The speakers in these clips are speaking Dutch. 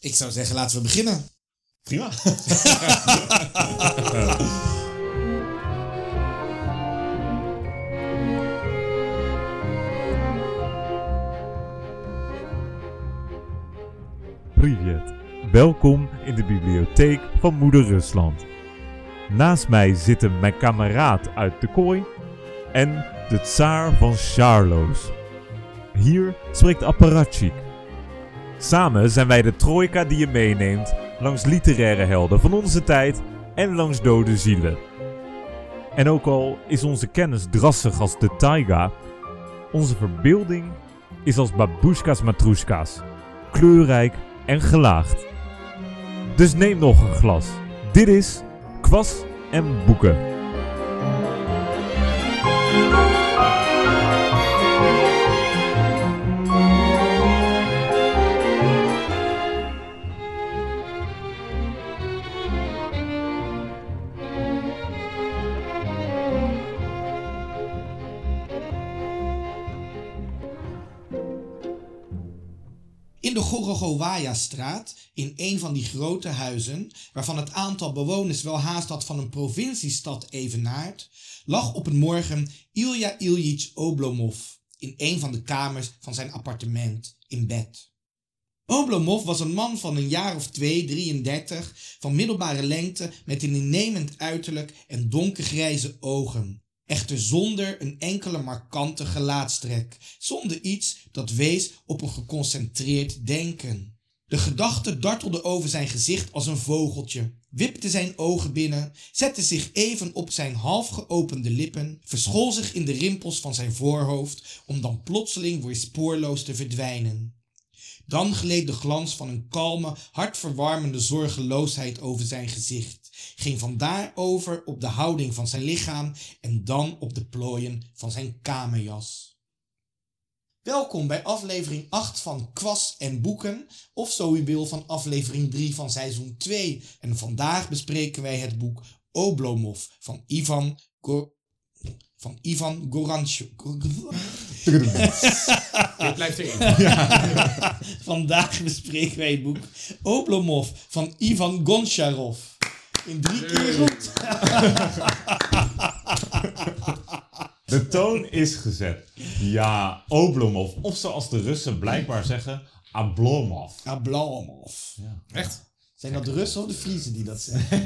Ik zou zeggen, laten we beginnen. Prima. Privet. Welkom in de bibliotheek van Moeder Rusland. Naast mij zitten mijn kameraad uit de kooi en de tsaar van Charloes. Hier spreekt Apparatchik. Samen zijn wij de trojka die je meeneemt langs literaire helden van onze tijd en langs dode zielen. En ook al is onze kennis drassig als de taiga, onze verbeelding is als babushka's matroeskas, kleurrijk en gelaagd. Dus neem nog een glas. Dit is Kwas en Boeken. Gorogowaya-straat, in een van die grote huizen, waarvan het aantal bewoners wel haast dat van een provinciestad evenaart, lag op een morgen Ilja Iljitsch Oblomov in een van de kamers van zijn appartement in bed. Oblomov was een man van een jaar of twee, 33, van middelbare lengte, met een innemend uiterlijk en donkergrijze ogen. Echter zonder een enkele markante gelaatstrek, zonder iets dat wees op een geconcentreerd denken. De gedachte dartelde over zijn gezicht als een vogeltje, wipte zijn ogen binnen, zette zich even op zijn half geopende lippen, verschool zich in de rimpels van zijn voorhoofd, om dan plotseling weer spoorloos te verdwijnen. Dan gleed de glans van een kalme, hartverwarmende zorgeloosheid over zijn gezicht, ging vandaar over op de houding van zijn lichaam en dan op de plooien van zijn kamerjas. Welkom bij aflevering 8 van Kwas en Boeken, of zo u wil van aflevering 3 van seizoen 2. En vandaag bespreken wij het boek Oblomov van Ivan Go van Ivan Goranchuk. Dit blijft erin. Vandaag bespreken wij het boek Oblomov van Ivan Goncharov. In drie keer goed. De toon is gezet. Ja, Oblomov. Of zoals de Russen blijkbaar zeggen, Ablomov. Oblomov. Ja. Echt? Zijn dat de Russen of de Friesen die dat zeggen?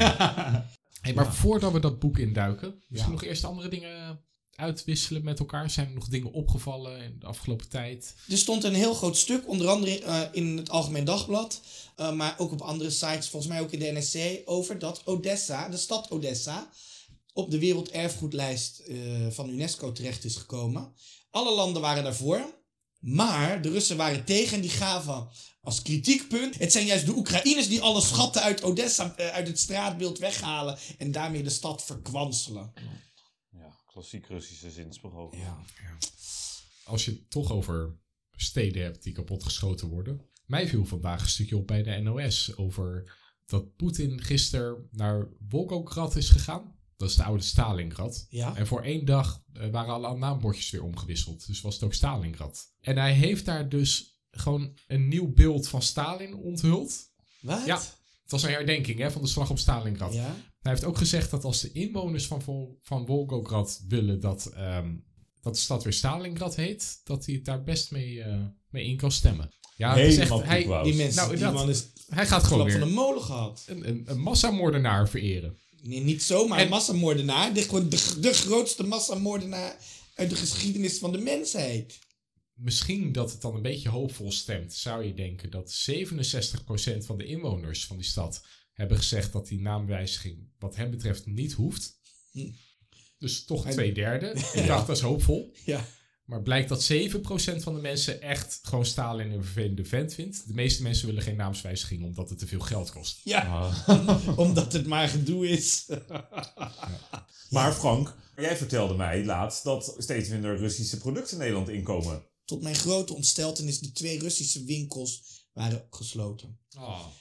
Hey, maar voordat we dat boek induiken, misschien Ja. nog eerst andere dingen uitwisselen met elkaar. Zijn er nog dingen opgevallen in de afgelopen tijd? Er stond een heel groot stuk, onder andere eh, in het Algemeen Dagblad, eh, maar ook op andere sites, volgens mij ook in de NSC, over dat Odessa, de stad Odessa, op de werelderfgoedlijst eh, van UNESCO terecht is gekomen. Alle landen waren daarvoor, maar de Russen waren tegen en die gaven als kritiekpunt. Het zijn juist de Oekraïners die alle schatten uit Odessa, uit het straatbeeld weghalen en daarmee de stad verkwanselen. Ja, klassiek Russische zinsbegoocheling. Ja. Als je het toch over steden hebt die kapotgeschoten worden. Mij viel vandaag een stukje op bij de NOS over dat Poetin gisteren naar Volgograd is gegaan. Dat is de oude Stalingrad. Ja. En voor één dag eh, waren alle naambordjes weer omgewisseld. Dus was het ook Stalingrad. En hij heeft daar dus gewoon een nieuw beeld van Stalin onthuld. Wat? Ja. Het was een herdenking hè, van de slag op Stalingrad. Ja. Hij heeft ook gezegd dat als de inwoners van, Vol van Volgograd willen dat, ehm, dat de stad weer Stalingrad heet, dat hij het daar best mee, eh, mee in kan stemmen. Ja, het is echt, Helemaal hij, poepwous. Die mensen, Nou, die man is hij gaat gewoon klap van weer de molen gehad. een, een, een massamoordenaar vereren. Nee, niet zomaar En- een massamoordenaar. De, gewoon de, de grootste massamoordenaar uit de geschiedenis van de mensheid. Misschien dat het dan een beetje hoopvol stemt, zou je denken dat 67% van de inwoners van die stad hebben gezegd dat die naamwijziging wat hem betreft niet hoeft. Hm. Dus toch En- twee derde. Ik dacht dat is hoopvol. Ja. Maar blijkt dat 7% van de mensen echt gewoon Stalin een vervelende vent vindt. De meeste mensen willen geen naamswijziging omdat het te veel geld kost. Ja, Ah. omdat het maar gedoe is. Maar Frank, jij vertelde mij laatst dat steeds minder Russische producten Nederland inkomen. Tot mijn grote ontsteltenis, de twee Russische winkels waren gesloten.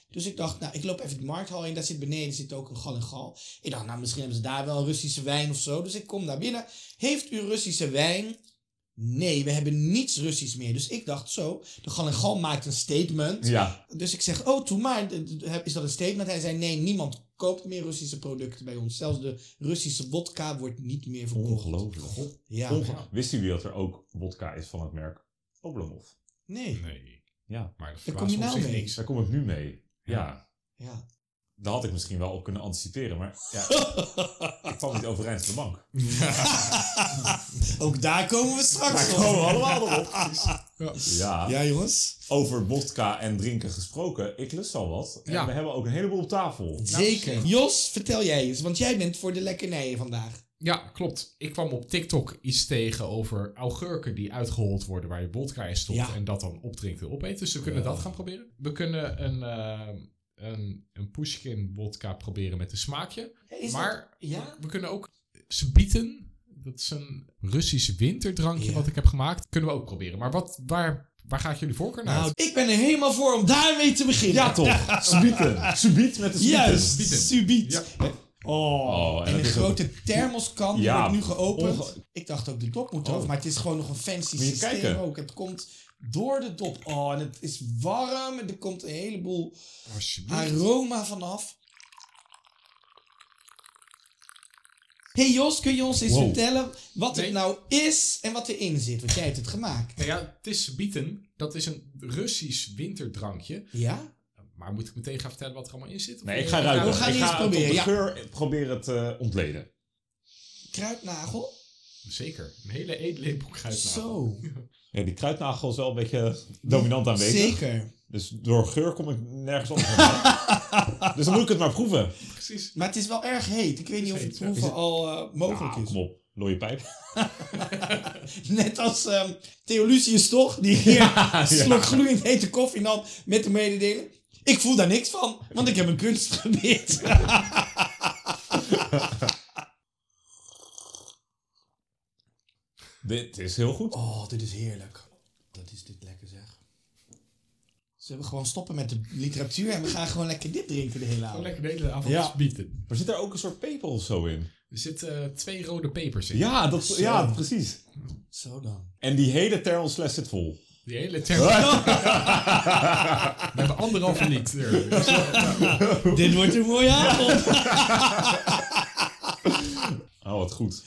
Dus ik dacht, nou, ik loop even de markthal in. Daar zit beneden zit ook een gal en gal. Ik dacht, nou, misschien hebben ze daar wel Russische wijn of zo. Dus ik kom naar binnen. Heeft u Russische wijn? Nee, we hebben niets Russisch meer. Dus ik dacht zo, de Gal maakt een statement. Ja, Dus ik zeg, oh, toen maar, is dat een statement? Hij zei, nee, niemand koopt meer Russische producten bij ons. Zelfs de Russische wodka wordt niet meer verkocht. ongelooflijk. Ja. Wisten jullie dat er ook wodka is van het merk Oblomov? Nee. Nee. Ja, Maar dat Daar kom je nou mee. niks. daar kom ik nu mee. Ja, Ja. Daar had ik misschien wel op kunnen anticiperen, maar ja, ik kwam niet overeind van de bank. Ook daar komen we straks Daar op. komen we allemaal erop. Ja. Ja, Ja, jongens. over vodka en drinken gesproken. Ik lust al wat. En Ja. we hebben ook een heleboel op tafel. Zeker. Jos, vertel jij eens, want jij bent voor de lekkernijen vandaag. Ja, klopt. Ik kwam op TikTok iets tegen over augurken die uitgehold worden waar je vodka in stopt Ja. en dat dan opdrinkt en opeet. Dus we kunnen dat gaan proberen. We kunnen een, eh, een, een pushkin vodka proberen met een smaakje. Is maar dat- ja? we kunnen ook Sbieten, dat is een Russisch winterdrankje Ja. wat ik heb gemaakt, kunnen we ook proberen. Maar wat, waar, waar gaat jullie voorkeur naar? Nou, ik ben er helemaal voor om daarmee te beginnen. Ja toch, subieten. Subiet met de subieten. Juist, Subieten. subiet. Ja. Oh, Oh, en een is ook- grote thermoskan, die Ja, wordt nu geopend. onge- Ik dacht ook de dop moet eraf, Oh. maar het is gewoon nog een fancy systeem kijken. ook. Het komt door de dop. Oh, en het is warm en er komt een heleboel aroma vanaf. Hey Jos, kun je ons eens Wow. vertellen wat Nee. het nou is en wat erin zit? Want jij hebt het gemaakt. Nou ja, het is Sbieten. Dat is een Russisch winterdrankje. Ja? Maar moet ik meteen gaan vertellen wat er allemaal in zit? Of Nee, ik ga ruiken. We gaan ik ga het proberen, op de ja. geur proberen te ontleden. Kruidnagel? Zeker. Een hele eetlepel kruidnagel. Zo. Ja, die kruidnagel is wel een beetje dominant aanwezig. Zeker. Dus door geur kom ik nergens op. dus dan moet ik het maar proeven. Precies. Maar het is wel erg heet. Ik weet niet of het proeven het- al eh, mogelijk is. kom op, looie pijp. Net als ehm Theolucius toch? Die hier een slok gloeiend hete koffie nam met de mededeling. Ik voel daar niks van, want ik heb een kunstgebied. Dit is heel goed. Oh, dit is heerlijk. Dat is dit lekker zeg. Zullen we gewoon stoppen met de literatuur en we gaan gewoon lekker dit drinken de hele Gewoon avond. lekker de hele avond Ja. bieten. Maar zit er ook een soort peper of zo in? Er zitten eh, twee rode pepers in. Ja, dat, Zo. ja precies. Zo dan. En die hele thermosfles zit vol. Die hele term. We hebben anderhalve eh, dit wordt een mooie avond. Oh, wat goed.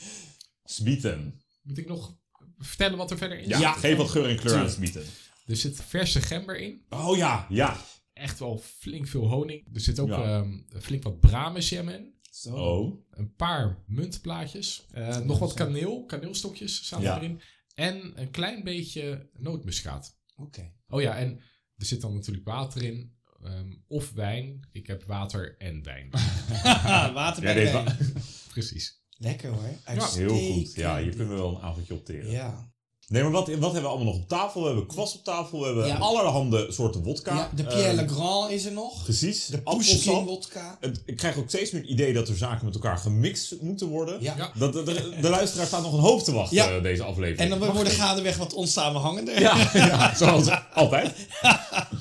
Sbieten. Moet ik nog vertellen wat er verder in Ja, zit? geef wat geur en kleur aan Tuurlijk. sbieten. Er zit verse gember in. Oh ja, ja. Echt wel flink veel honing. Er zit ook Ja. ehm, flink wat bramenjam in. Zo. Oh. Een paar muntplaatjes. Eh, nog wat kaneel. Kaneelstokjes staan Ja. erin. En een klein beetje nootmuskaat. Oké. Oh ja, en er zit dan natuurlijk water in. ehm, of wijn. Ik heb water en wijn. Water Ja, bij dit wijn. Precies. Lekker hoor. Heel goed. Ja, hier kunnen we wel een avondje opteren. Ja. Nee, maar wat, wat hebben we allemaal nog op tafel? We hebben kwas op tafel. We hebben Ja. allerhande soorten wodka. ja, de Pierre Eh, Legrand is er nog. Precies. De. Pushkin wodka. Het- Ik krijg ook steeds meer het idee dat er zaken met elkaar gemixt moeten worden. Ja. Dat, de, de, de luisteraar staat nog een hoop te wachten, Ja. eh, deze aflevering. En dan Mag worden ik- gaandeweg wat onsamenhangender. Ja, ja, zoals altijd.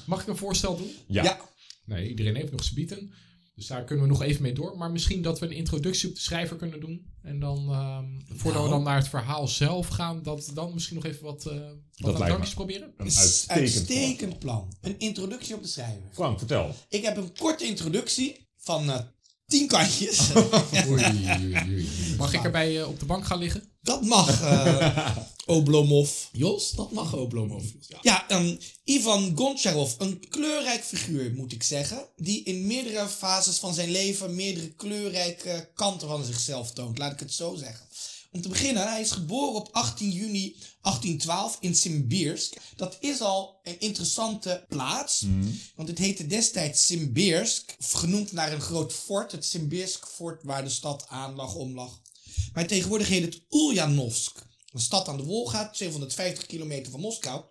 Mag ik een voorstel doen? Ja. Ja. Nee, iedereen heeft nog gebieden. Dus daar kunnen we nog even mee door. Maar misschien dat we een introductie op de schrijver kunnen doen. En dan, ehm, voordat Nou. we dan naar het verhaal zelf gaan, dat we dan misschien nog even wat, eh wat aan drankjes me. proberen. Een uitstekend, uitstekend plan. Een introductie op de schrijver. Frank, vertel. Ik heb een korte introductie van eh, tien kantjes. Oei, oei, oei. Mag ik erbij eh, op de bank gaan liggen? Dat mag, eh Oblomov. Jos, dat mag Oblomov. Ja, ehm, Ivan Goncharov, een kleurrijk figuur moet ik zeggen. Die in meerdere fases van zijn leven meerdere kleurrijke kanten van zichzelf toont. Laat ik het zo zeggen. Om te beginnen, hij is geboren op 18 juni 1812 in Simbirsk. Dat is al een interessante plaats. Want het heette destijds Simbirsk. Genoemd naar een groot fort. Het Simbirsk fort waar de stad aan lag, om lag. Maar tegenwoordig heet het Ulyanovsk. Een stad aan de Wolga, 750 kilometer van Moskou.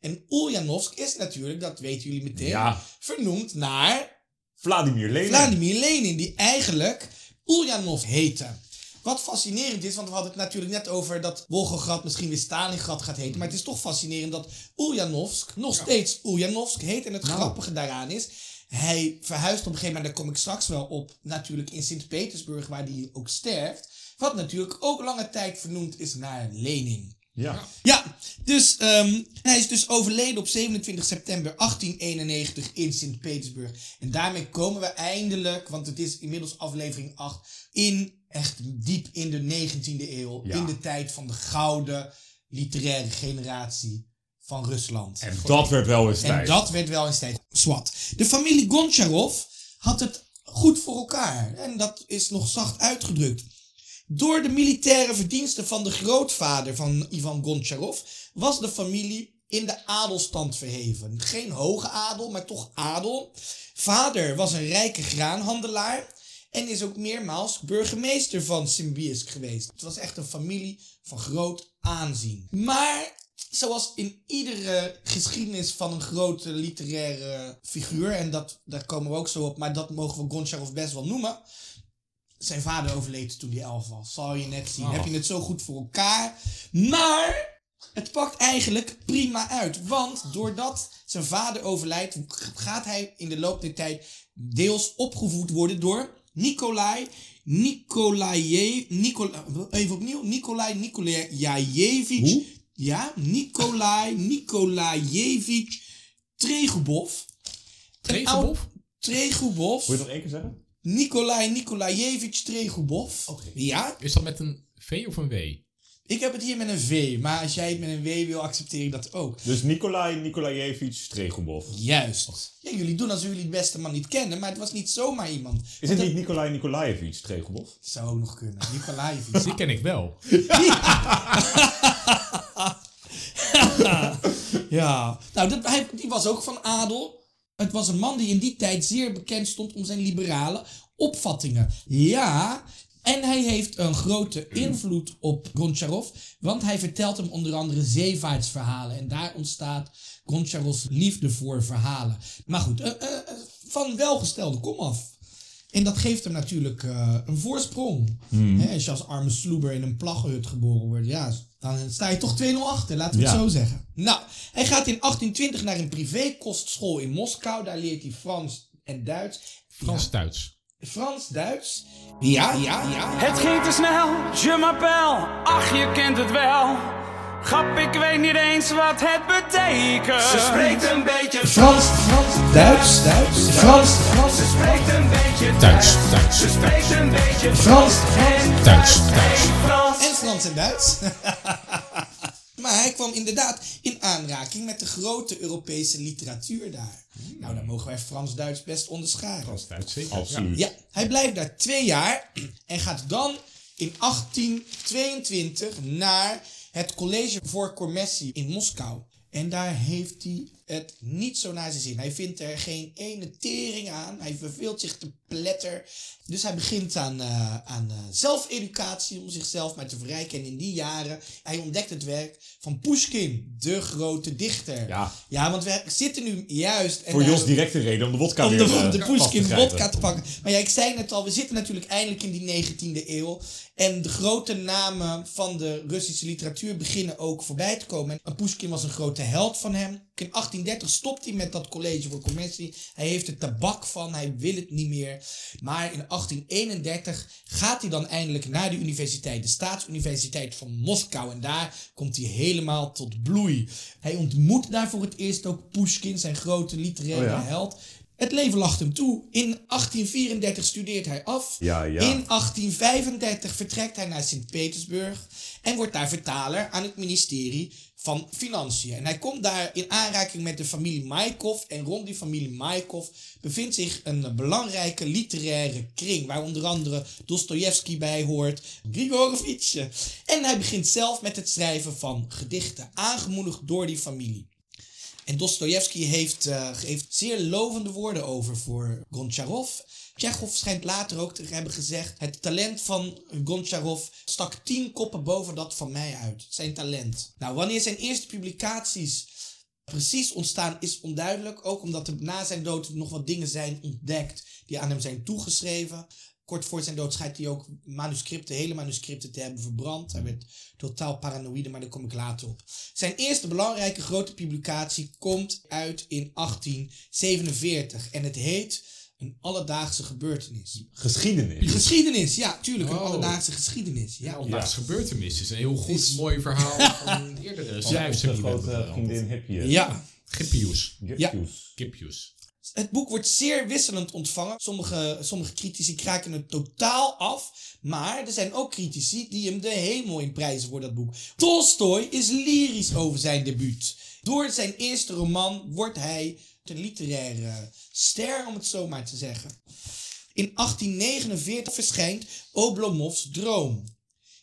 En Ulyanovsk is natuurlijk, dat weten jullie meteen, Ja. vernoemd naar Vladimir Lenin. Vladimir Lenin, die eigenlijk Ulyanov heette. Wat fascinerend is, want we hadden het natuurlijk net over dat Volgograd misschien weer Stalingrad gaat heten. Maar het is toch fascinerend dat Ulyanovsk nog steeds Ulyanovsk heet. En het grappige daaraan is, hij verhuist op een gegeven moment, daar kom ik straks wel op, natuurlijk in Sint-Petersburg, waar hij ook sterft. Wat natuurlijk ook lange tijd vernoemd is naar Lenin. Ja. Ja, dus ehm, hij is dus overleden op 27 september 1891 in Sint-Petersburg. En daarmee komen we eindelijk, want het is inmiddels aflevering 8, in echt diep in de 19e eeuw. Ja. In de tijd van de gouden literaire generatie van Rusland. En dat werd wel eens En tijd. dat werd wel eens tijd. Swat. De familie Goncharov had het goed voor elkaar. En dat is nog zacht uitgedrukt. Door de militaire verdiensten van de grootvader van Ivan Goncharov was de familie in de adelstand verheven. Geen hoge adel, maar toch adel. Vader was een rijke graanhandelaar en is ook meermaals burgemeester van Simbirsk geweest. Het was echt een familie van groot aanzien. Maar zoals in iedere geschiedenis van een grote literaire figuur, en dat, daar komen we ook zo op, maar dat mogen we Goncharov best wel noemen. Zijn vader overleed toen hij elf was. Zal je net zien. Oh. Heb je het zo goed voor elkaar. Maar het pakt eigenlijk prima uit. Want doordat zijn vader overlijdt, gaat hij in de loop der tijd deels opgevoed worden door Nikolai Nikolaje, Nikola, even opnieuw. Nikolai Nikolajevich. Hoe? Ja, Nikolai Nikolajevich Tregubov. Tregubov? Tregubov. Wil je het nog één keer zeggen? Nikolai Nikolajevich Tregubov. Oké. Ja, Is dat met een V of een W? Ik heb het hier met een V, maar als jij het met een W wil, accepteer ik dat ook. Dus Nikolai Nikolajevich Stregubov. Juist. Ja, jullie doen alsof jullie het beste man niet kennen, maar het was niet zomaar iemand. Is het niet Nikolai Nikolajevich Stregubov? Het zou ook nog kunnen. Nikolajevich. Die ken ik wel. ja. Nou, dat, hij, die was ook van adel. Het was een man die in die tijd zeer bekend stond om zijn liberale opvattingen. Ja, en hij heeft een grote invloed op Goncharov, want hij vertelt hem onder andere zeevaartsverhalen. En daar ontstaat Goncharovs liefde voor verhalen. Maar goed, eh, eh, eh, van welgestelde komaf. En dat geeft hem natuurlijk een voorsprong. Hè, als je als arme sloeber in een plaggenhut geboren wordt, ja, dan sta je toch 2-0 achter, laten we Ja. het zo zeggen. Nou, hij gaat in 1820 naar een privékostschool in Moskou. Daar leert hij Frans en Duits. Frans-Duits. Frans-Duits? Ja, ja, ja. Het ging te snel, je m'appelle, ach je kent het wel. Grap, ik weet niet eens wat het betekent. Ze spreekt een beetje Frans, Frans, Duits, Duits, Frans, Frans, Ze spreekt een beetje Duits, Duits. Ze spreekt een beetje Frans en Duits, Duits. Frans. en Frans en Duits. maar hij kwam inderdaad in aanraking met de grote Europese literatuur daar. Nou, dan mogen wij Frans-Duits best onderscharen. Frans-Duits, zeker. Absoluut. Ja, hij blijft daar twee jaar en gaat dan in 1822 naar het College voor Commercie in Moskou. En daar heeft hij het niet zo naar zijn zin. Hij vindt er geen ene tering aan. Hij verveelt zich te pletter. Dus hij begint aan, eh, aan eh, zelfeducatie om zichzelf maar te verrijken. En in die jaren, hij ontdekt het werk van Pushkin, de grote dichter. Ja. ja want we zitten nu juist... en Voor Jos directe reden om de wodka om weer de, eh, de te Pushkin vodka te pakken. Maar ja, ik zei net al, we zitten natuurlijk eindelijk in die 19e eeuw. En de grote namen van de Russische literatuur beginnen ook voorbij te komen. En Pushkin was een grote held van hem. In 1830 stopt hij met dat college voor commercie. Hij heeft er tabak van, hij wil het niet meer. Maar in 1831 gaat hij dan eindelijk naar de universiteit, de Staatsuniversiteit van Moskou. En daar komt hij helemaal tot bloei. Hij ontmoet daar voor het eerst ook Pushkin, zijn grote literaire Oh ja? held. Het leven lacht hem toe. In 1834 studeert hij af. Ja, ja. In 1835 vertrekt hij naar Sint-Petersburg en wordt daar vertaler aan het ministerie van Financiën. En hij komt daar in aanraking met de familie Maikov. En rond die familie Maikov bevindt zich een belangrijke literaire kring. Waar onder andere Dostojevski bij hoort, Grigorovich. En hij begint zelf met het schrijven van gedichten, aangemoedigd door die familie. En Dostoevsky heeft, eh, heeft zeer lovende woorden over voor Goncharov. Tsjechov schijnt later ook te hebben gezegd: Het talent van Goncharov stak tien koppen boven dat van mij uit. Zijn talent. Nou, wanneer zijn eerste publicaties precies ontstaan is onduidelijk. Ook omdat er na zijn dood nog wat dingen zijn ontdekt die aan hem zijn toegeschreven. Kort voor zijn dood schijnt hij ook manuscripten, hele manuscripten te hebben verbrand. Hij werd totaal paranoïde, maar daar kom ik later op. Zijn eerste belangrijke grote publicatie komt uit in 1847 en het heet een alledaagse gebeurtenis. Geschiedenis. Geschiedenis, ja, tuurlijk, een Oh. alledaagse geschiedenis. Ja, Ja. Alledaagse gebeurtenis is een heel goed, Is- mooi verhaal van eerdere we grote vriendin Hippius. ja, Gippius. Gippius. Gippius. Het boek wordt zeer wisselend ontvangen. Sommige, sommige critici kraken het totaal af. Maar er zijn ook critici die hem de hemel in prijzen voor dat boek. Tolstoy is lyrisch over zijn debuut. Door zijn eerste roman wordt hij een literaire ster, om het zo maar te zeggen. In 1849 verschijnt Oblomovs Droom.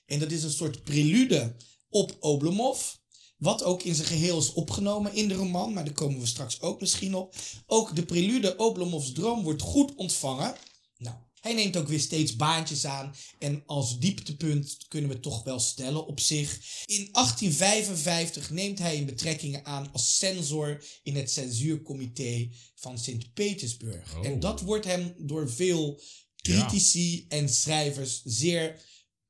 En dat is een soort prelude op Oblomov. Wat ook in zijn geheel is opgenomen in de roman, maar daar komen we straks ook misschien op. Ook de prelude Oblomovs Droom wordt goed ontvangen. Nou, hij neemt ook weer steeds baantjes aan. En als dieptepunt kunnen we toch wel stellen op zich. In 1855 neemt hij een betrekkingen aan als censor in het censuurcomité van Sint-Petersburg. Oh. En dat wordt hem door veel critici en schrijvers zeer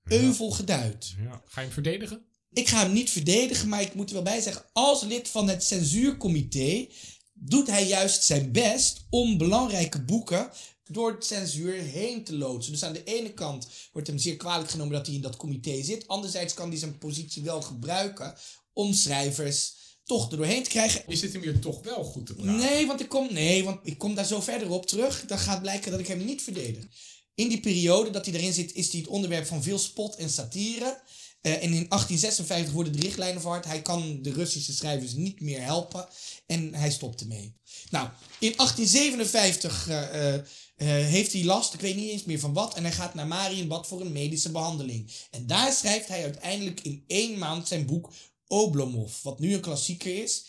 euvel geduid. Ja. Ga je hem verdedigen? Ik ga hem niet verdedigen, maar ik moet er wel bij zeggen, als lid van het censuurcomité doet hij juist zijn best om belangrijke boeken door het censuur heen te loodsen. Dus aan de ene kant wordt hem zeer kwalijk genomen dat hij in dat comité zit. Anderzijds kan hij zijn positie wel gebruiken om schrijvers toch er doorheen te krijgen. Je zit hem hier toch wel goed te praten. Nee, want ik kom, nee, want ik kom daar zo verder op terug. Dan gaat blijken dat ik hem niet verdedig. In die periode dat hij erin zit, is hij het onderwerp van veel spot en satire. Eh, en in 1856 worden de richtlijnen verhard. Hij kan de Russische schrijvers niet meer helpen. En hij stopt ermee. Nou, in 1857 eh, eh, heeft hij last, ik weet niet eens meer van wat. En hij gaat naar Marienbad voor een medische behandeling. En daar schrijft hij uiteindelijk in één maand zijn boek Oblomov. Wat nu een klassieker is.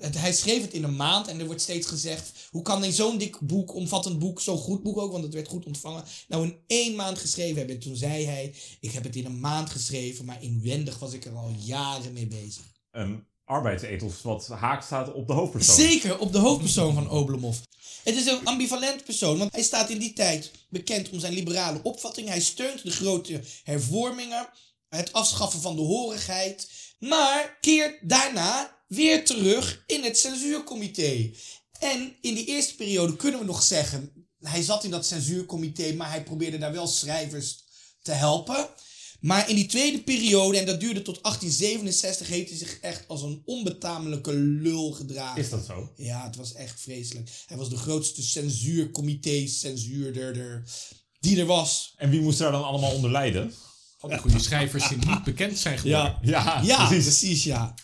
Het- hij schreef het in een maand en er wordt steeds gezegd: hoe kan hij zo'n dik boek, omvattend boek, zo'n goed boek ook, want het werd goed ontvangen, nou in één maand geschreven hebben? En toen zei hij: Ik heb het in een maand geschreven, maar inwendig was ik er al jaren mee bezig. Een arbeidsethos wat haak staat op de hoofdpersoon. Zeker op de hoofdpersoon van Oblomov. Het is een ambivalent persoon, want hij staat in die tijd bekend om zijn liberale opvatting. Hij steunt de grote hervormingen, het afschaffen van de horigheid, maar keert daarna weer terug in het censuurcomité. En in die eerste periode kunnen we nog zeggen, hij zat in dat censuurcomité, maar hij probeerde daar wel schrijvers te helpen. Maar in die tweede periode, en dat duurde tot 1867, heeft hij zich echt als een onbetamelijke lul gedragen. Is dat zo? Ja, het was echt vreselijk. Hij was de grootste censuurcomité, censuurder die er was. En wie moest daar dan allemaal onder lijden? Al die goede schrijvers die niet bekend zijn geworden. Ja, Ja, precies. precies, ja.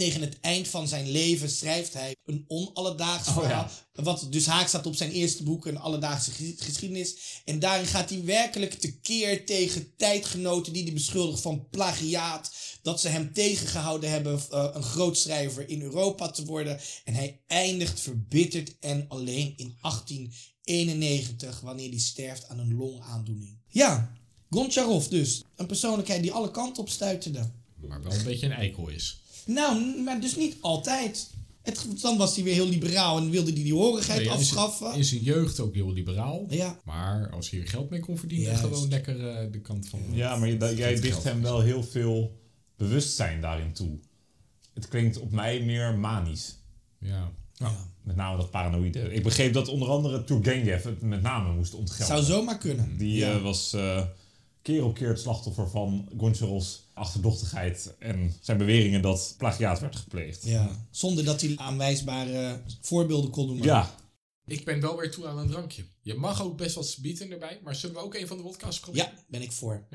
Tegen het eind van zijn leven schrijft hij een onalledaags Oh, verhaal. Wat dus haak staat op zijn eerste boek, een alledaagse ge- geschiedenis. En daarin gaat hij werkelijk tekeer tegen tijdgenoten die hij beschuldigt van plagiaat. Dat ze hem tegengehouden hebben eh, een groot schrijver in Europa te worden. En hij eindigt verbitterd en alleen in 1891, wanneer hij sterft aan een longaandoening. Ja, Goncharov dus. Een persoonlijkheid die alle kanten op stuiterde. Maar wel een beetje een eikel is. Nou, maar dus niet altijd. Het, dan was hij weer heel liberaal en wilde hij die horigheid Nee, afschaffen. In zijn jeugd ook heel liberaal. Ja. Maar als hij er geld mee kon verdienen, Juist. gewoon lekker eh, de kant van... Ja, maar je- dat- jij dicht hem wel heel veel bewustzijn daarin toe. Het klinkt op mij meer manisch. Ja. ja. Met name dat paranoïde. Ik begreep dat onder andere Turgenev het met name moest ontgelden. Zou zomaar kunnen. Die ja. eh, was eh, keer op keer het slachtoffer van Goncharovs achterdochtigheid en zijn beweringen dat plagiaat werd gepleegd. ja. Zonder dat hij aanwijsbare voorbeelden kon noemen. Ja, Ik ben wel weer toe aan een drankje. Je mag ook best wat bieten erbij, maar zullen we ook een van de wodka's proberen? Ja, ben ik voor.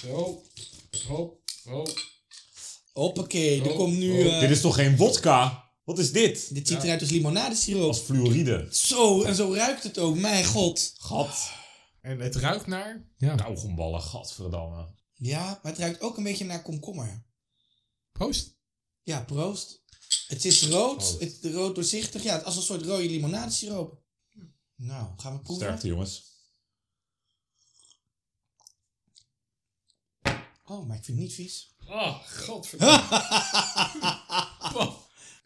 Zo. Hop. Hop. Hoppakee, er Oh, komt nu... oh. eh, dit is toch geen vodka? Wat is dit? dit ziet Ja. eruit als limonadesiroop. Als fluoride. Zo, en zo ruikt het ook. Mijn god. Gat. En het ruikt naar... Ja. Kauwgomballen, gadverdamme. Ja, maar het ruikt ook een beetje naar komkommer. Proost. Ja, proost. Het is rood. Proost. Het is rood doorzichtig. Ja, het is als een soort rode limonadesiroop. Nou, gaan we proeven? Sterkte jongens. Oh, maar ik vind het niet vies. Oh, godverdomme. Wow.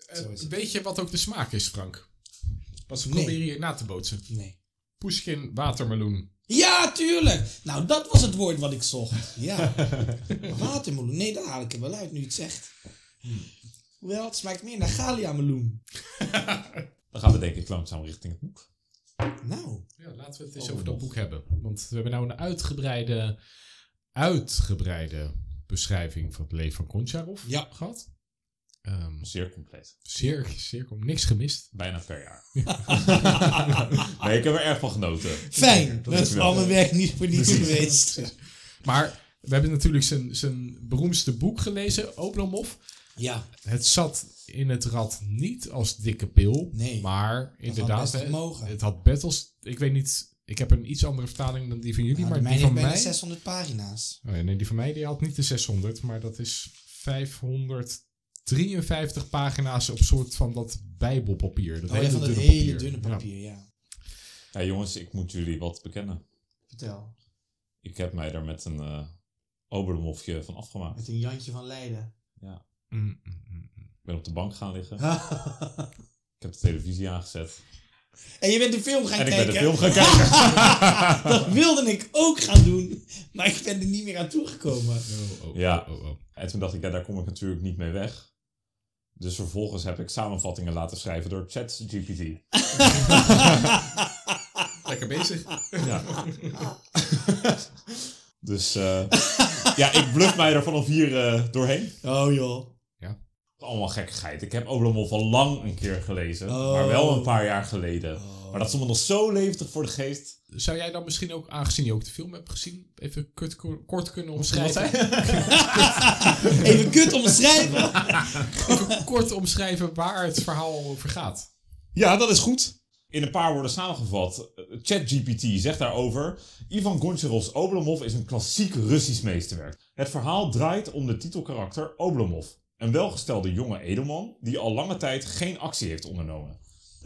Eh, Zo is het. weet je wat ook de smaak is, Frank? Pas we Nee. proberen hier na te bootsen. Nee. Pushkin watermeloen. Ja, tuurlijk. Nou, dat was het woord wat ik zocht. Ja. Watermeloen. Nee, dat haal ik er wel uit nu het zegt. Hoewel, het smaakt meer naar Galia-meloen. Dan gaan we denk ik langzaam richting het boek. Nou, Ja, laten we het eens over dat boek hebben. Want we hebben nou een uitgebreide, uitgebreide beschrijving van het leven van Koncharov Ja. gehad. Ehm, Zeer compleet. zeer, zeer, kom- niks gemist. Bijna per jaar. nee, ik heb er erg van genoten. fijn. Dat is wel. al mijn werk niet voor niets geweest. Maar we hebben natuurlijk zijn, zijn beroemdste boek gelezen, Oblomov. Ja, Het zat in het rad niet als dikke pil. Nee. Maar inderdaad, hè, gemogen. het had battles. Ik weet niet, ik heb een iets andere vertaling dan die van jullie. nou, maar die van mij. 600 pagina's. Oh ja, nee, die van mij die had niet de 600, maar dat is 553 pagina's op soort van dat bijbelpapier. Dat Oh ja, van dat dunne hele papier. dunne Ja. papier, ja. Ja, jongens, ik moet jullie wat bekennen. Vertel. Ik heb mij daar met een eh Obermofje van afgemaakt. Met een Jantje van Leiden. Mm, mm, mm, mm. Ik ben op de bank gaan liggen. Ik heb de televisie aangezet. en je bent de film gaan En ik kijken. ben de film gaan kijken. Dat wilde ik ook gaan doen. Maar ik ben er niet meer aan toegekomen. Oh, oh, Ja. oh, oh. En toen dacht ik, ja, daar kom ik natuurlijk niet mee weg. Dus vervolgens heb ik samenvattingen laten schrijven door ChatGPT. Lekker bezig. Ja. dus eh, ja, ik bluff mij er vanaf hier eh, doorheen. Oh joh. Allemaal gekkigheid. Ik heb Oblomov al lang een keer gelezen. Oh. Maar wel een paar jaar geleden. Maar dat stond me nog zo levendig voor de geest. Zou jij dan misschien ook, aangezien je ook de film hebt gezien, even kort, kort kunnen omschrijven? Even kut omschrijven. Even kort omschrijven waar het verhaal over gaat. Ja, dat is goed. In een paar woorden samengevat. ChatGPT zegt daarover... Ivan Goncharovs Oblomov is een klassiek Russisch meesterwerk. Het verhaal draait om de titelkarakter Oblomov. Een welgestelde jonge edelman die al lange tijd geen actie heeft ondernomen.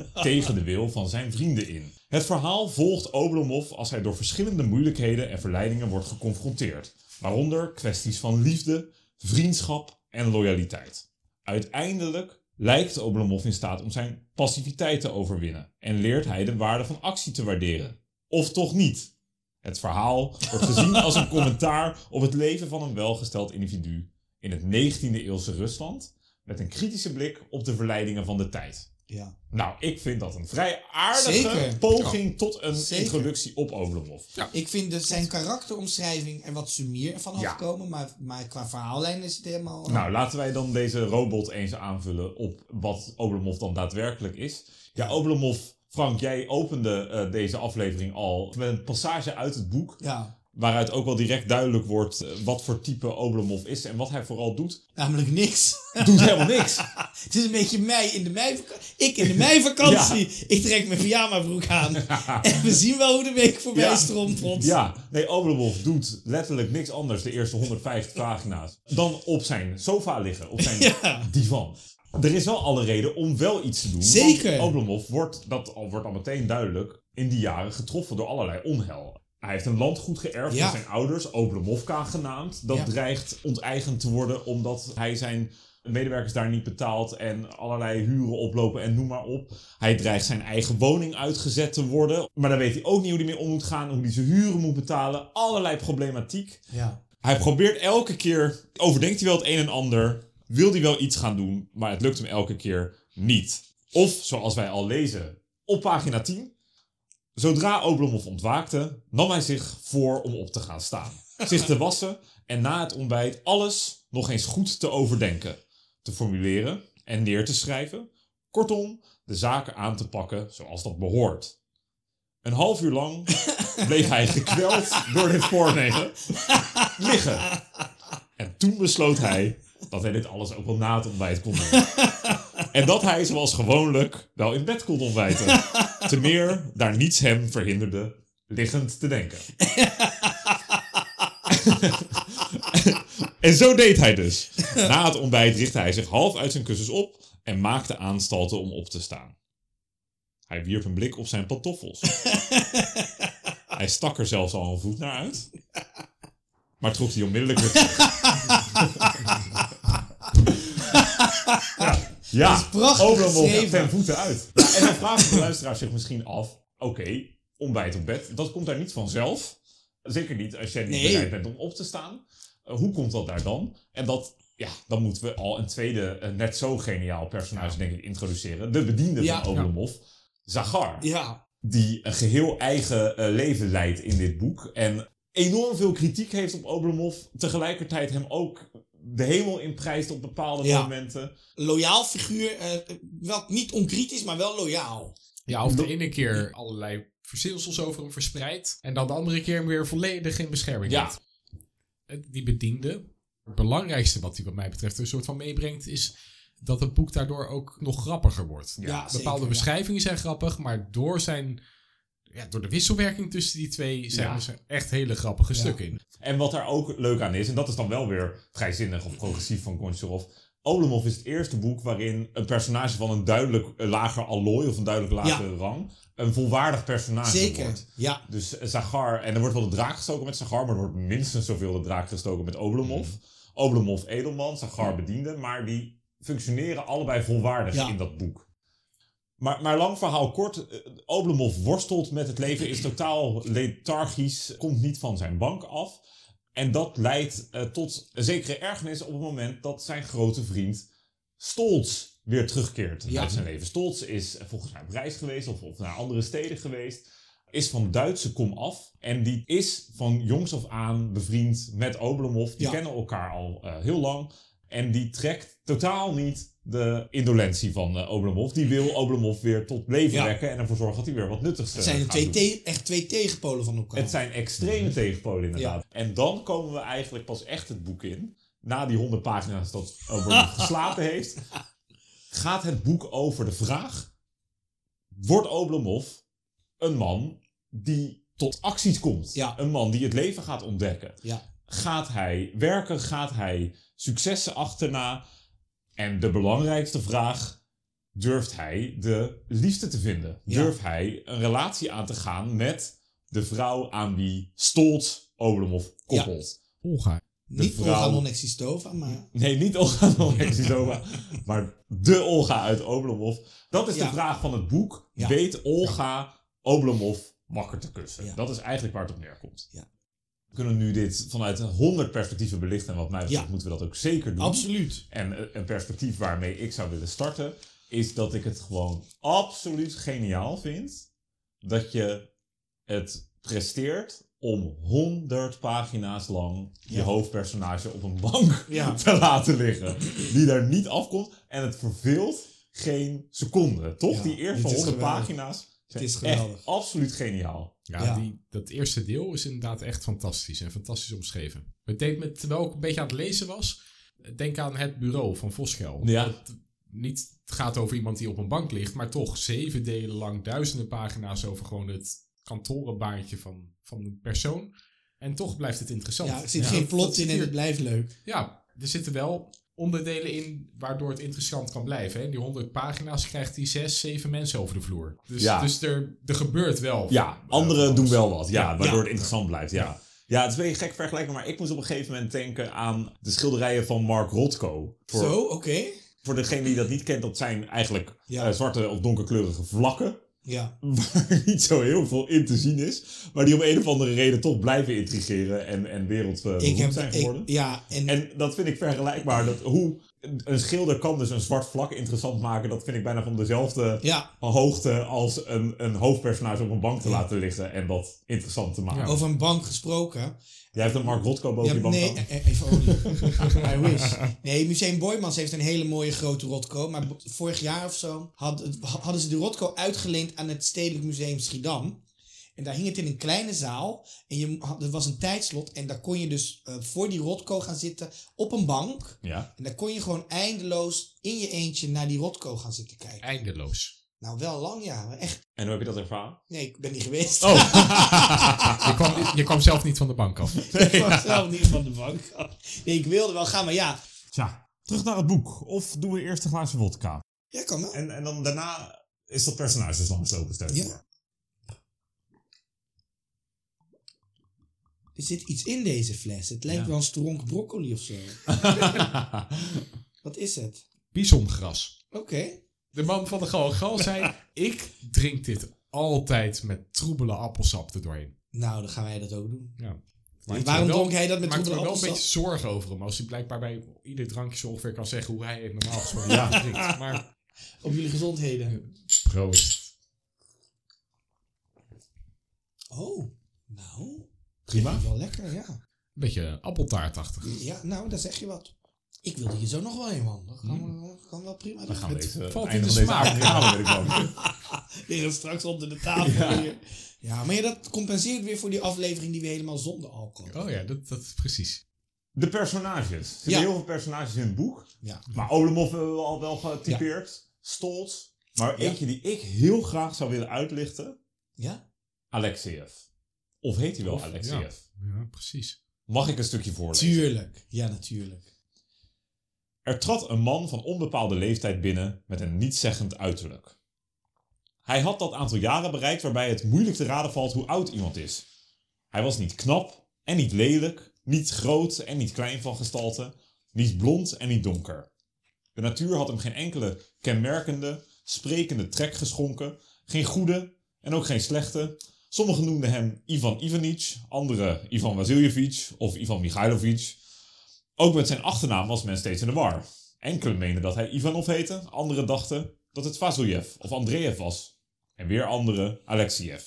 Tegen de wil van zijn vrienden in. Het verhaal volgt Oblomov als hij door verschillende moeilijkheden en verleidingen wordt geconfronteerd. Waaronder kwesties van liefde, vriendschap en loyaliteit. Uiteindelijk lijkt Oblomov in staat om zijn passiviteit te overwinnen en leert hij de waarde van actie te waarderen. Of toch niet? Het verhaal wordt gezien als een commentaar op het leven van een welgesteld individu in het 19e eeuwse Rusland met een kritische blik op de verleidingen van de tijd. Ja. Nou, ik vind dat een vrij aardige Zeker. poging tot een Zeker. introductie op Oblomov. Ik vind dus zijn karakteromschrijving er wat sumier van Ja. afkomen. Maar, maar qua verhaallijn is het helemaal... Nou, laten wij dan deze robot eens aanvullen op wat Oblomov dan daadwerkelijk is. Ja, Oblomov, Frank, jij opende eh, deze aflevering al met een passage uit het boek. Ja, Waaruit ook wel direct duidelijk wordt eh, wat voor type Oblomov is en wat hij vooral doet. namelijk niks. Doet helemaal niks. Het is een beetje mei in de meivakantie. Ik in de meivakantie. Ik trek mijn pyjamabroek aan. En we zien wel hoe de week voorbij Ja. strompelt. Ja, nee, Oblomov doet letterlijk niks anders de eerste 150 pagina's dan op zijn sofa liggen, op zijn Ja. divan. Er is wel alle reden om wel iets te doen. Zeker. Want Oblomov wordt, dat wordt al meteen duidelijk, in die jaren getroffen door allerlei onheil. Hij heeft een landgoed geërfd Ja. van zijn ouders, Oblomovka genaamd. Dat Ja. dreigt onteigend te worden omdat hij zijn medewerkers daar niet betaalt en allerlei huren oplopen en noem maar op. Hij dreigt zijn eigen woning uitgezet te worden. Maar dan weet hij ook niet hoe hij mee om moet gaan, hoe hij zijn huren moet betalen. Allerlei problematiek. Ja. Hij probeert elke keer, overdenkt hij wel het een en ander, wil hij wel iets gaan doen, maar het lukt hem elke keer niet. Of, zoals wij al lezen op pagina 10, zodra Oblomov ontwaakte, nam hij zich voor om op te gaan staan, zich te wassen en na het ontbijt alles nog eens goed te overdenken, te formuleren en neer te schrijven. Kortom, de zaken aan te pakken zoals dat behoort. Een half uur lang bleef hij gekweld door dit voornemen liggen. En toen besloot hij dat hij dit alles ook wel na het ontbijt kon doen. En dat hij, zoals gewoonlijk, wel in bed kon ontbijten. Te meer daar niets hem verhinderde liggend te denken. en zo deed hij dus. Na het ontbijt richtte hij zich half uit zijn kussens op en maakte aanstalten om op te staan. Hij wierp een blik op zijn pantoffels. Hij stak er zelfs al een voet naar uit. Maar trok die onmiddellijk weer terug. Ja, ja. Dat is prachtig ten voeten uit. Ja, en dan vraagt de luisteraar zich misschien af... Oké, ontbijt op bed, dat komt daar niet vanzelf. Zeker niet als jij niet Nee. bereid bent om op te staan. Eh, hoe komt dat daar dan? En dat ja, dan moeten we al een tweede, eh, net zo geniaal personage, denk ik, introduceren. De bediende Ja. van Oblomov, Zagar. Ja, Die een geheel eigen eh, leven leidt in dit boek. En enorm veel kritiek heeft op Oblomov. Tegelijkertijd hem ook de hemel inprijst op bepaalde Ja. momenten. loyaal figuur. eh, wel niet onkritisch, maar wel loyaal. Ja, of de ene keer allerlei verzinsels over hem verspreidt. En dan de andere keer hem weer volledig in bescherming Ja. Het- Die bediende. Het belangrijkste wat hij wat mij betreft er een soort van meebrengt is dat het boek daardoor ook nog grappiger wordt. Ja, Bepaalde zeker, ja. beschrijvingen zijn grappig, maar door zijn... Ja, door de wisselwerking tussen die twee zijn Ja. er echt hele grappige stukken in. En wat daar ook leuk aan is, en dat is dan wel weer vrijzinnig of progressief van Goncharov. Oblomov is het eerste boek waarin een personage van een duidelijk eh, lager allooi of een duidelijk lagere rang een volwaardig personage Zeker. wordt. Ja, Dus eh, Zagar, en er wordt wel de draak gestoken met Zagar, maar er wordt minstens zoveel de draak gestoken met Oblomov. Mhm. Oblomov edelman, Zagar bediende, maar die functioneren allebei volwaardig Ja. in dat boek. Maar, maar lang verhaal kort, eh, Oblomov worstelt met het leven, is totaal lethargisch, komt niet van zijn bank af. En dat leidt eh, tot een zekere ergernis op het moment dat zijn grote vriend Stolz weer terugkeert Ja. uit zijn leven. Stolz is volgens mij op reis geweest of, of naar andere steden geweest. Is van Duitse kom af. En die is van jongs af aan bevriend met Oblomov. Die Ja. kennen elkaar al eh, heel lang. En die trekt totaal niet de indolentie van eh, Oblomov. Die wil Oblomov weer tot leven Ja. wekken. En ervoor zorgen dat hij weer wat nuttigs het eh, zijn gaat twee te- echt twee tegenpolen van elkaar. Het zijn extreme tegenpolen inderdaad. En dan komen we eigenlijk pas echt het boek in. Na die 100 pagina's dat Oblomov geslapen heeft. Gaat het boek over de vraag. Wordt Oblomov een man die tot acties komt? Ja. Een man die het leven gaat ontdekken? Gaat hij werken? Gaat hij successen achterna? En de belangrijkste vraag. Durft hij de liefde te vinden? Ja. Durft hij een relatie aan te gaan met de vrouw aan wie Stolz Oblomov koppelt? Olga. Niet vrouw- Olga non-existova, maar... Nee, niet Olga Novexisova, maar de Olga uit Oblomov. Dat is Ja. de vraag van het boek. Weet Olga Oblomov wakker te kussen? Dat is eigenlijk waar het op neerkomt. Ja. We kunnen nu dit vanuit 100 perspectieven belichten. En wat mij betreft Ja. moeten we dat ook zeker doen. Absoluut. En eh, een perspectief waarmee ik zou willen starten, is dat ik het gewoon absoluut geniaal vind dat je het presteert om 100 pagina's lang je Ja. hoofdpersonage op een bank Ja. te laten liggen. Die daar niet afkomt en het verveelt geen seconde. Toch? Die eerste het is 100 geweldig. pagina's zijn is echt geweldig. absoluut geniaal. Ja, Ja. Die, dat eerste deel is inderdaad echt fantastisch en fantastisch omschreven. Het deed me, terwijl ik een beetje aan het lezen was, denk aan het bureau van Voskel. Ja. Dat niet het gaat over iemand die op een bank ligt, maar toch zeven delen lang, duizenden pagina's over gewoon het kantorenbaantje van, van een persoon. En toch blijft het interessant. Ja, er zit Ja, geen plot in en het blijft leuk. Ja, er zitten wel onderdelen in waardoor het interessant kan blijven. Hè? In die 100 pagina's krijgt hij zes, zeven mensen over de vloer. Dus, Ja. dus er, er gebeurt wel. Ja, van- anderen doen wel wat. Ja, waardoor Ja. het interessant blijft. Ja. Ja, het is een beetje gek vergelijken, maar ik moest op een gegeven moment denken aan de schilderijen van Mark Rothko. Voor, Zo, oké. voor degene die dat niet kent, dat zijn eigenlijk eh, zwarte of donkerkleurige vlakken. Ja. Waar niet zo heel veel in te zien is. Maar die om een of andere reden toch blijven intrigeren en, en Ik wereldberoemd zijn Ik, geworden. ja, en... En dat vind ik vergelijkbaar. Dat hoe een schilder kan dus een zwart vlak interessant maken. Dat vind ik bijna van dezelfde ja, hoogte als een, een hoofdpersonage op een bank te laten liggen en dat interessant te maken. Ja. over een bank gesproken. Jij hebt een Mark Rothko boven Ja, je bank nee, hangen? e- e- even olie. I wish. Nee, Museum Boymans heeft een hele mooie grote Rotko. Maar vorig jaar of zo had, hadden ze de Rotko uitgeleend aan het Stedelijk Museum Schiedam. En daar hing het in een kleine zaal. En je, had- er was een tijdslot. En daar kon je dus eh, voor die Rotko gaan zitten op een bank. Ja. En daar kon je gewoon eindeloos in je eentje naar die Rotko gaan zitten kijken. Eindeloos. Nou, wel lang ja. Echt. En hoe heb je dat ervaren? Nee, ik ben niet geweest. Oh. Je kwam, je kwam zelf niet van de bank af. ik was zelf niet van de bank. Nee, ik wilde wel gaan, maar ja. Tja, terug naar het boek. Of doen we eerst een glaasje vodka? Ja, kan wel. En, en dan daarna is dat personage dus langslopen, stel je Ja. Er zit iets in deze fles. Het lijkt Ja. wel een stronk broccoli of zo. Wat is het? Bisongras. Oké. De man van de Galgal zei: Ik drink dit altijd met troebele appelsap erdoorheen. Nou, dan gaan wij dat ook doen. Ja. waarom wel- dronk hij dat met maak me troebele wel een beetje appelsap? zorgen over hem. Als hij blijkbaar bij ieder drankje zo ongeveer kan zeggen hoe hij het normaal gesproken Ja. drinkt. Maar Op jullie gezondheden. proost. Oh, nou. Prima. Wel lekker, ja. Een beetje appeltaartachtig. Ja, nou, daar zeg je wat. Ik wilde hier zo nog wel een, man. Dat kan, kan wel prima. Dan gaan we Het deze valt in de smaak. straks onder de tafel hier. Ja, maar ja, dat compenseert weer voor die aflevering die we helemaal zonder alcohol. Oh ja, dat, dat is precies. De personages. Er zitten Ja. heel veel personages in het boek. Ja. Maar Olemov hebben we al wel getypeerd. Stolz. Maar Ja. eentje die ik heel graag zou willen uitlichten. Ja? Alexeyev. Of heet hij wel Alexeyev? Ja, precies. Mag ik een stukje voorlezen? Tuurlijk. Ja, natuurlijk. Er trad een man van onbepaalde leeftijd binnen met een nietszeggend uiterlijk. Hij had dat aantal jaren bereikt waarbij het moeilijk te raden valt hoe oud iemand is. Hij was niet knap en niet lelijk, niet groot en niet klein van gestalte, niet blond en niet donker. De natuur had hem geen enkele kenmerkende, sprekende trek geschonken, geen goede en ook geen slechte. Sommigen noemden hem Ivan Ivanich, anderen Ivan Vasiljevich of Ivan Mikhailovich. Ook met zijn achternaam was men steeds in de war. Enkelen meenden dat hij Ivanov heette, anderen dachten dat het Vasiljev of Andreev was. En weer anderen Alexiev.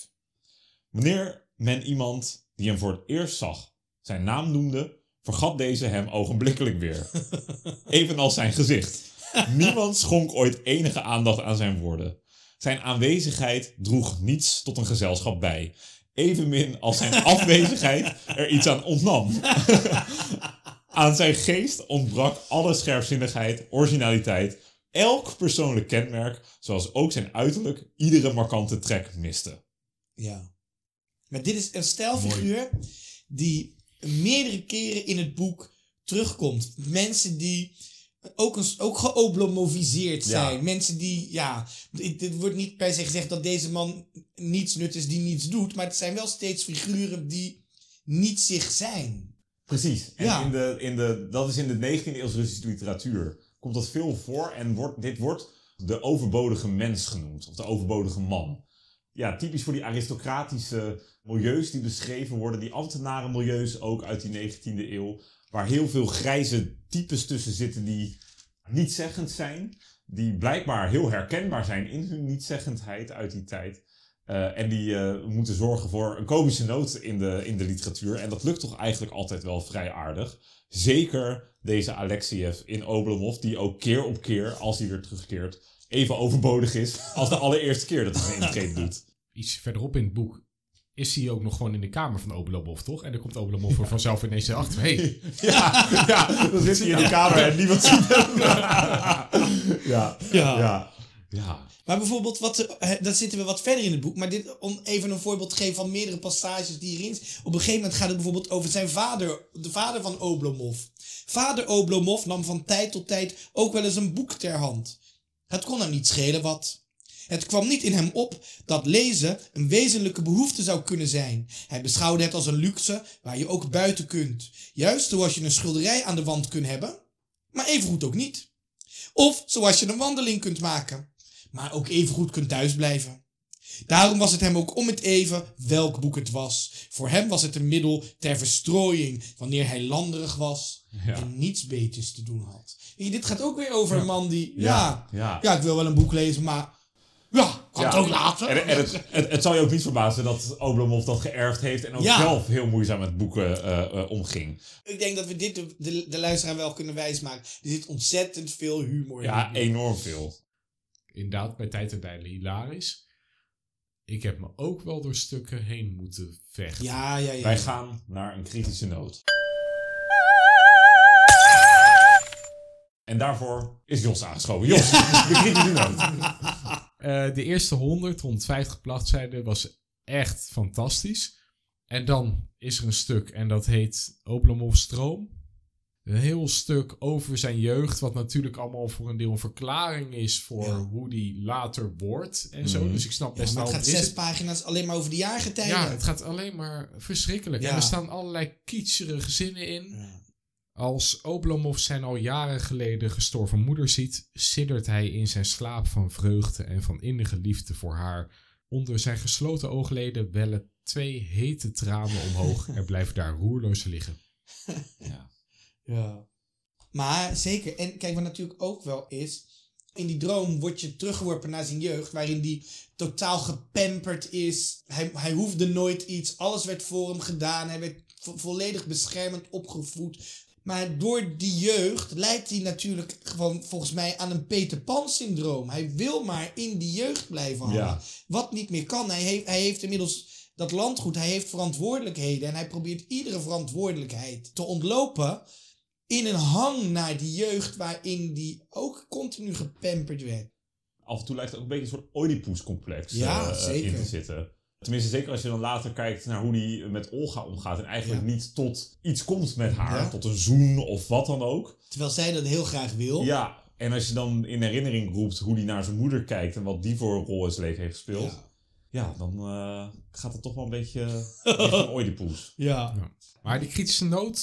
Wanneer men iemand die hem voor het eerst zag zijn naam noemde, vergat deze hem ogenblikkelijk weer. Evenals zijn gezicht. Niemand schonk ooit enige aandacht aan zijn woorden. Zijn aanwezigheid droeg niets tot een gezelschap bij. Evenmin als zijn afwezigheid er iets aan ontnam. Aan zijn geest ontbrak alle scherpzinnigheid, originaliteit, elk persoonlijk kenmerk, zoals ook zijn uiterlijk iedere markante trek miste. Ja. Maar dit is een stijlfiguur die meerdere keren in het boek terugkomt. Mensen die ook, een, ook geoblomoviseerd Ja. zijn. Mensen die, ja, dit, dit wordt niet per se gezegd dat deze man niets nut is die niets doet. Maar het zijn wel steeds figuren die niet zich zijn. Precies. En Ja. in de, in de, dat is in de 19e eeuwse Russische literatuur. Komt dat veel voor en wordt, dit wordt de overbodige mens genoemd. Of de overbodige man. Ja, typisch voor die aristocratische milieus die beschreven worden. Die ambtenarenmilieus ook uit die 19e eeuw. Waar heel veel grijze types tussen zitten die nietzeggend zijn. Die blijkbaar heel herkenbaar zijn in hun nietzeggendheid uit die tijd. Eh, en die eh, moeten zorgen voor een komische noot in de, in de literatuur. En dat lukt toch eigenlijk altijd wel vrij aardig. Zeker deze Alexiev in Oblomov, die ook keer op keer, als hij weer terugkeert, even overbodig is als de allereerste keer dat hij een intrede doet. Iets verderop in het boek is hij ook nog gewoon in de kamer van Oblomov, toch? En dan komt Oblomov er vanzelf ineens achter. Hey, Ja, ja, dan zit hij in de kamer en niemand ziet hem. Ja, Ja. ja, ja. Maar bijvoorbeeld, wat, eh, dat zitten we wat verder in het boek. Maar dit, om even een voorbeeld te geven van meerdere passages die hierin. Op een gegeven moment gaat het bijvoorbeeld over zijn vader, de vader van Oblomov. Vader Oblomov nam van tijd tot tijd ook wel eens een boek ter hand. Het kon hem niet schelen wat. Het kwam niet in hem op dat lezen een wezenlijke behoefte zou kunnen zijn. Hij beschouwde het als een luxe waar je ook buiten kunt. Juist zoals je een schilderij aan de wand kunt hebben, maar evengoed ook niet. Of zoals je een wandeling kunt maken, maar ook evengoed kunt thuisblijven. Daarom was het hem ook om het even welk boek het was. Voor hem was het een middel ter verstrooiing wanneer hij landerig was Ja. en niets beters te doen had. Dit gaat ook weer over een man die, ja, ja. ik wil wel een boek lezen, maar ja, kan het ook laten. En, en het, het, het zal je ook niet verbazen dat Oblomov dat geërfd heeft en ook Ja. zelf heel moeizaam met boeken eh, eh, omging. Ik denk dat we dit de, de, de luisteraar wel kunnen wijsmaken. Er zit ontzettend veel humor in. Ja, enorm veel. inderdaad, bij tijd en bij hilarisch. Ik heb me ook wel door stukken heen moeten vechten. Ja, ja, ja. Wij gaan naar een kritische noot. En daarvoor is Jos aangeschoven. Jos, de kritische noot. Eh, de eerste 100, 150 bladzijden was echt fantastisch. En dan is er een stuk en dat heet Oblomov Stroom. Een heel stuk over zijn jeugd, wat natuurlijk allemaal voor een deel een verklaring is voor Ja. hoe die later wordt en zo. Mhm. Dus ik snap best wel. het gaat zes pagina's alleen maar over de jaargetijden. ja, het gaat alleen maar verschrikkelijk. Ja. En er staan allerlei kietserige zinnen in. Ja. Als Oblomov zijn al jaren geleden gestorven moeder ziet, siddert hij in zijn slaap van vreugde en van innige liefde voor haar Onder zijn gesloten oogleden wellen twee hete tranen omhoog en blijven daar roerloos liggen. Ja. Maar zeker, en kijk wat natuurlijk ook wel is, in die droom word je teruggeworpen naar zijn jeugd, waarin die totaal gepamperd is. Hij, hij hoefde nooit iets, alles werd voor hem gedaan, hij werd vo- volledig beschermend opgevoed. Maar door die jeugd leidt hij natuurlijk gewoon volgens mij aan een Peter Pan syndroom. Hij wil maar in die jeugd blijven hangen. Ja. Wat niet meer kan. Hij heeft, hij heeft inmiddels dat landgoed, hij heeft verantwoordelijkheden en hij probeert iedere verantwoordelijkheid te ontlopen in een hang naar die jeugd waarin die ook continu gepamperd werd. Af en toe lijkt het ook een beetje een soort Oedipus-complex Ja, eh, zeker. in te zitten. Tenminste, zeker als je dan later kijkt naar hoe hij met Olga omgaat. En eigenlijk niet tot iets komt met haar. Ja. Tot een zoen of wat dan ook. Terwijl zij dat heel graag wil. Ja, en als je dan in herinnering roept hoe hij naar zijn moeder kijkt. En wat die voor een rol in zijn leven heeft gespeeld. Ja. Ja, dan eh, gaat het toch wel een beetje richting Oedipus. Ja. Maar die kritische noot,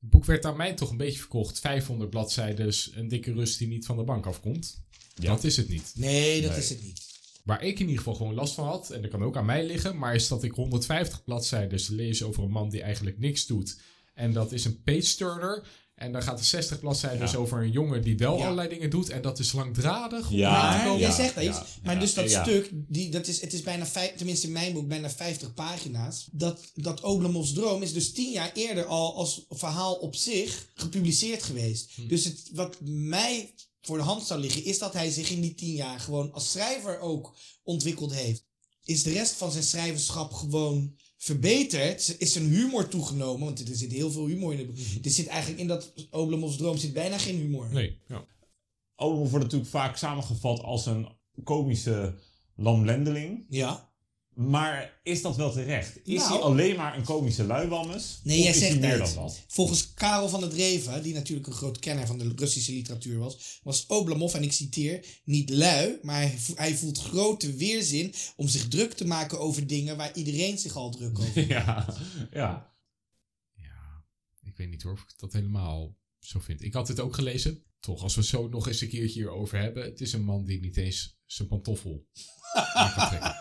het boek werd aan mij toch een beetje verkocht. 500 bladzijden, een dikke rust die niet van de bank afkomt. Ja. Dat is het niet. Nee, dat Nee. is het niet. Waar ik in ieder geval gewoon last van had, en dat kan ook aan mij liggen, maar is dat ik 150 bladzijden lees over een man die eigenlijk niks doet. En dat is een page turner. En dan gaat er 60 bladzijden Ja. over een jongen die wel Ja. allerlei dingen doet. En dat is langdradig. om Ja, te komen. ja, zegt dat iets. ja, maar ja, dus dat ja. stuk, die, dat is, het is bijna, vijf, tenminste in mijn boek, bijna 50 pagina's. Dat, dat Oblemovs droom is dus tien jaar eerder al als verhaal op zich gepubliceerd geweest. Dus het, wat mij voor de hand zou liggen, is dat hij zich in die tien jaar gewoon als schrijver ook ontwikkeld heeft. Is de rest van zijn schrijverschap gewoon verbeterd? Is zijn humor toegenomen? Want er zit heel veel humor in het boek. Er zit eigenlijk in dat Oblemovs droom zit bijna geen humor. Nee, ja. Wordt natuurlijk vaak samengevat als een komische lamlendeling. Ja. Maar is dat wel terecht? Is Nou. hij alleen maar een komische luiwammes? Nee, of jij is hij zegt meer dat. dan dat? Volgens Karel van het Reven, die natuurlijk een groot kenner van de Russische literatuur was, was Oblomov, en ik citeer, niet lui, maar hij vo- hij voelt grote weerzin om zich druk te maken over dingen waar iedereen zich al druk over maakt. Ja, ja. Ja, ik weet niet hoor of ik dat helemaal zo vind. Ik had het ook gelezen. Toch, als we het zo nog eens een keertje hierover hebben. Het is een man die niet eens zijn pantoffel aan kan trekken.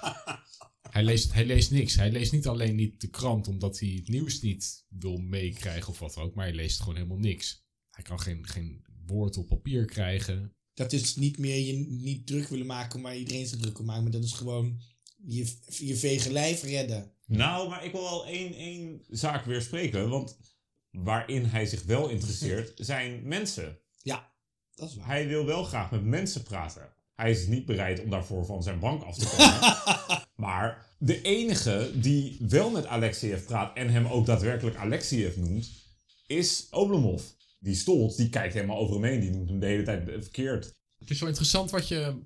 Hij leest, hij leest niks. Hij leest niet alleen niet de krant omdat hij het nieuws niet wil meekrijgen of wat dan ook. Maar hij leest gewoon helemaal niks. Hij kan geen, geen woord op papier krijgen. Dat is niet meer je niet druk willen maken waar iedereen zich druk om maakt, maar dat is gewoon je, je vege lijf redden. Nou, maar ik wil wel één, één zaak weer spreken. Want waarin hij zich wel interesseert, zijn mensen. Ja, dat is waar. Hij wil wel graag met mensen praten. Hij is niet bereid om daarvoor van zijn bank af te komen. maar de enige die wel met Alexiev praat en hem ook daadwerkelijk Alexiev noemt, is Oblomov. Die stolt, die kijkt helemaal over hem heen. Die noemt hem de hele tijd verkeerd. Het is wel interessant wat je,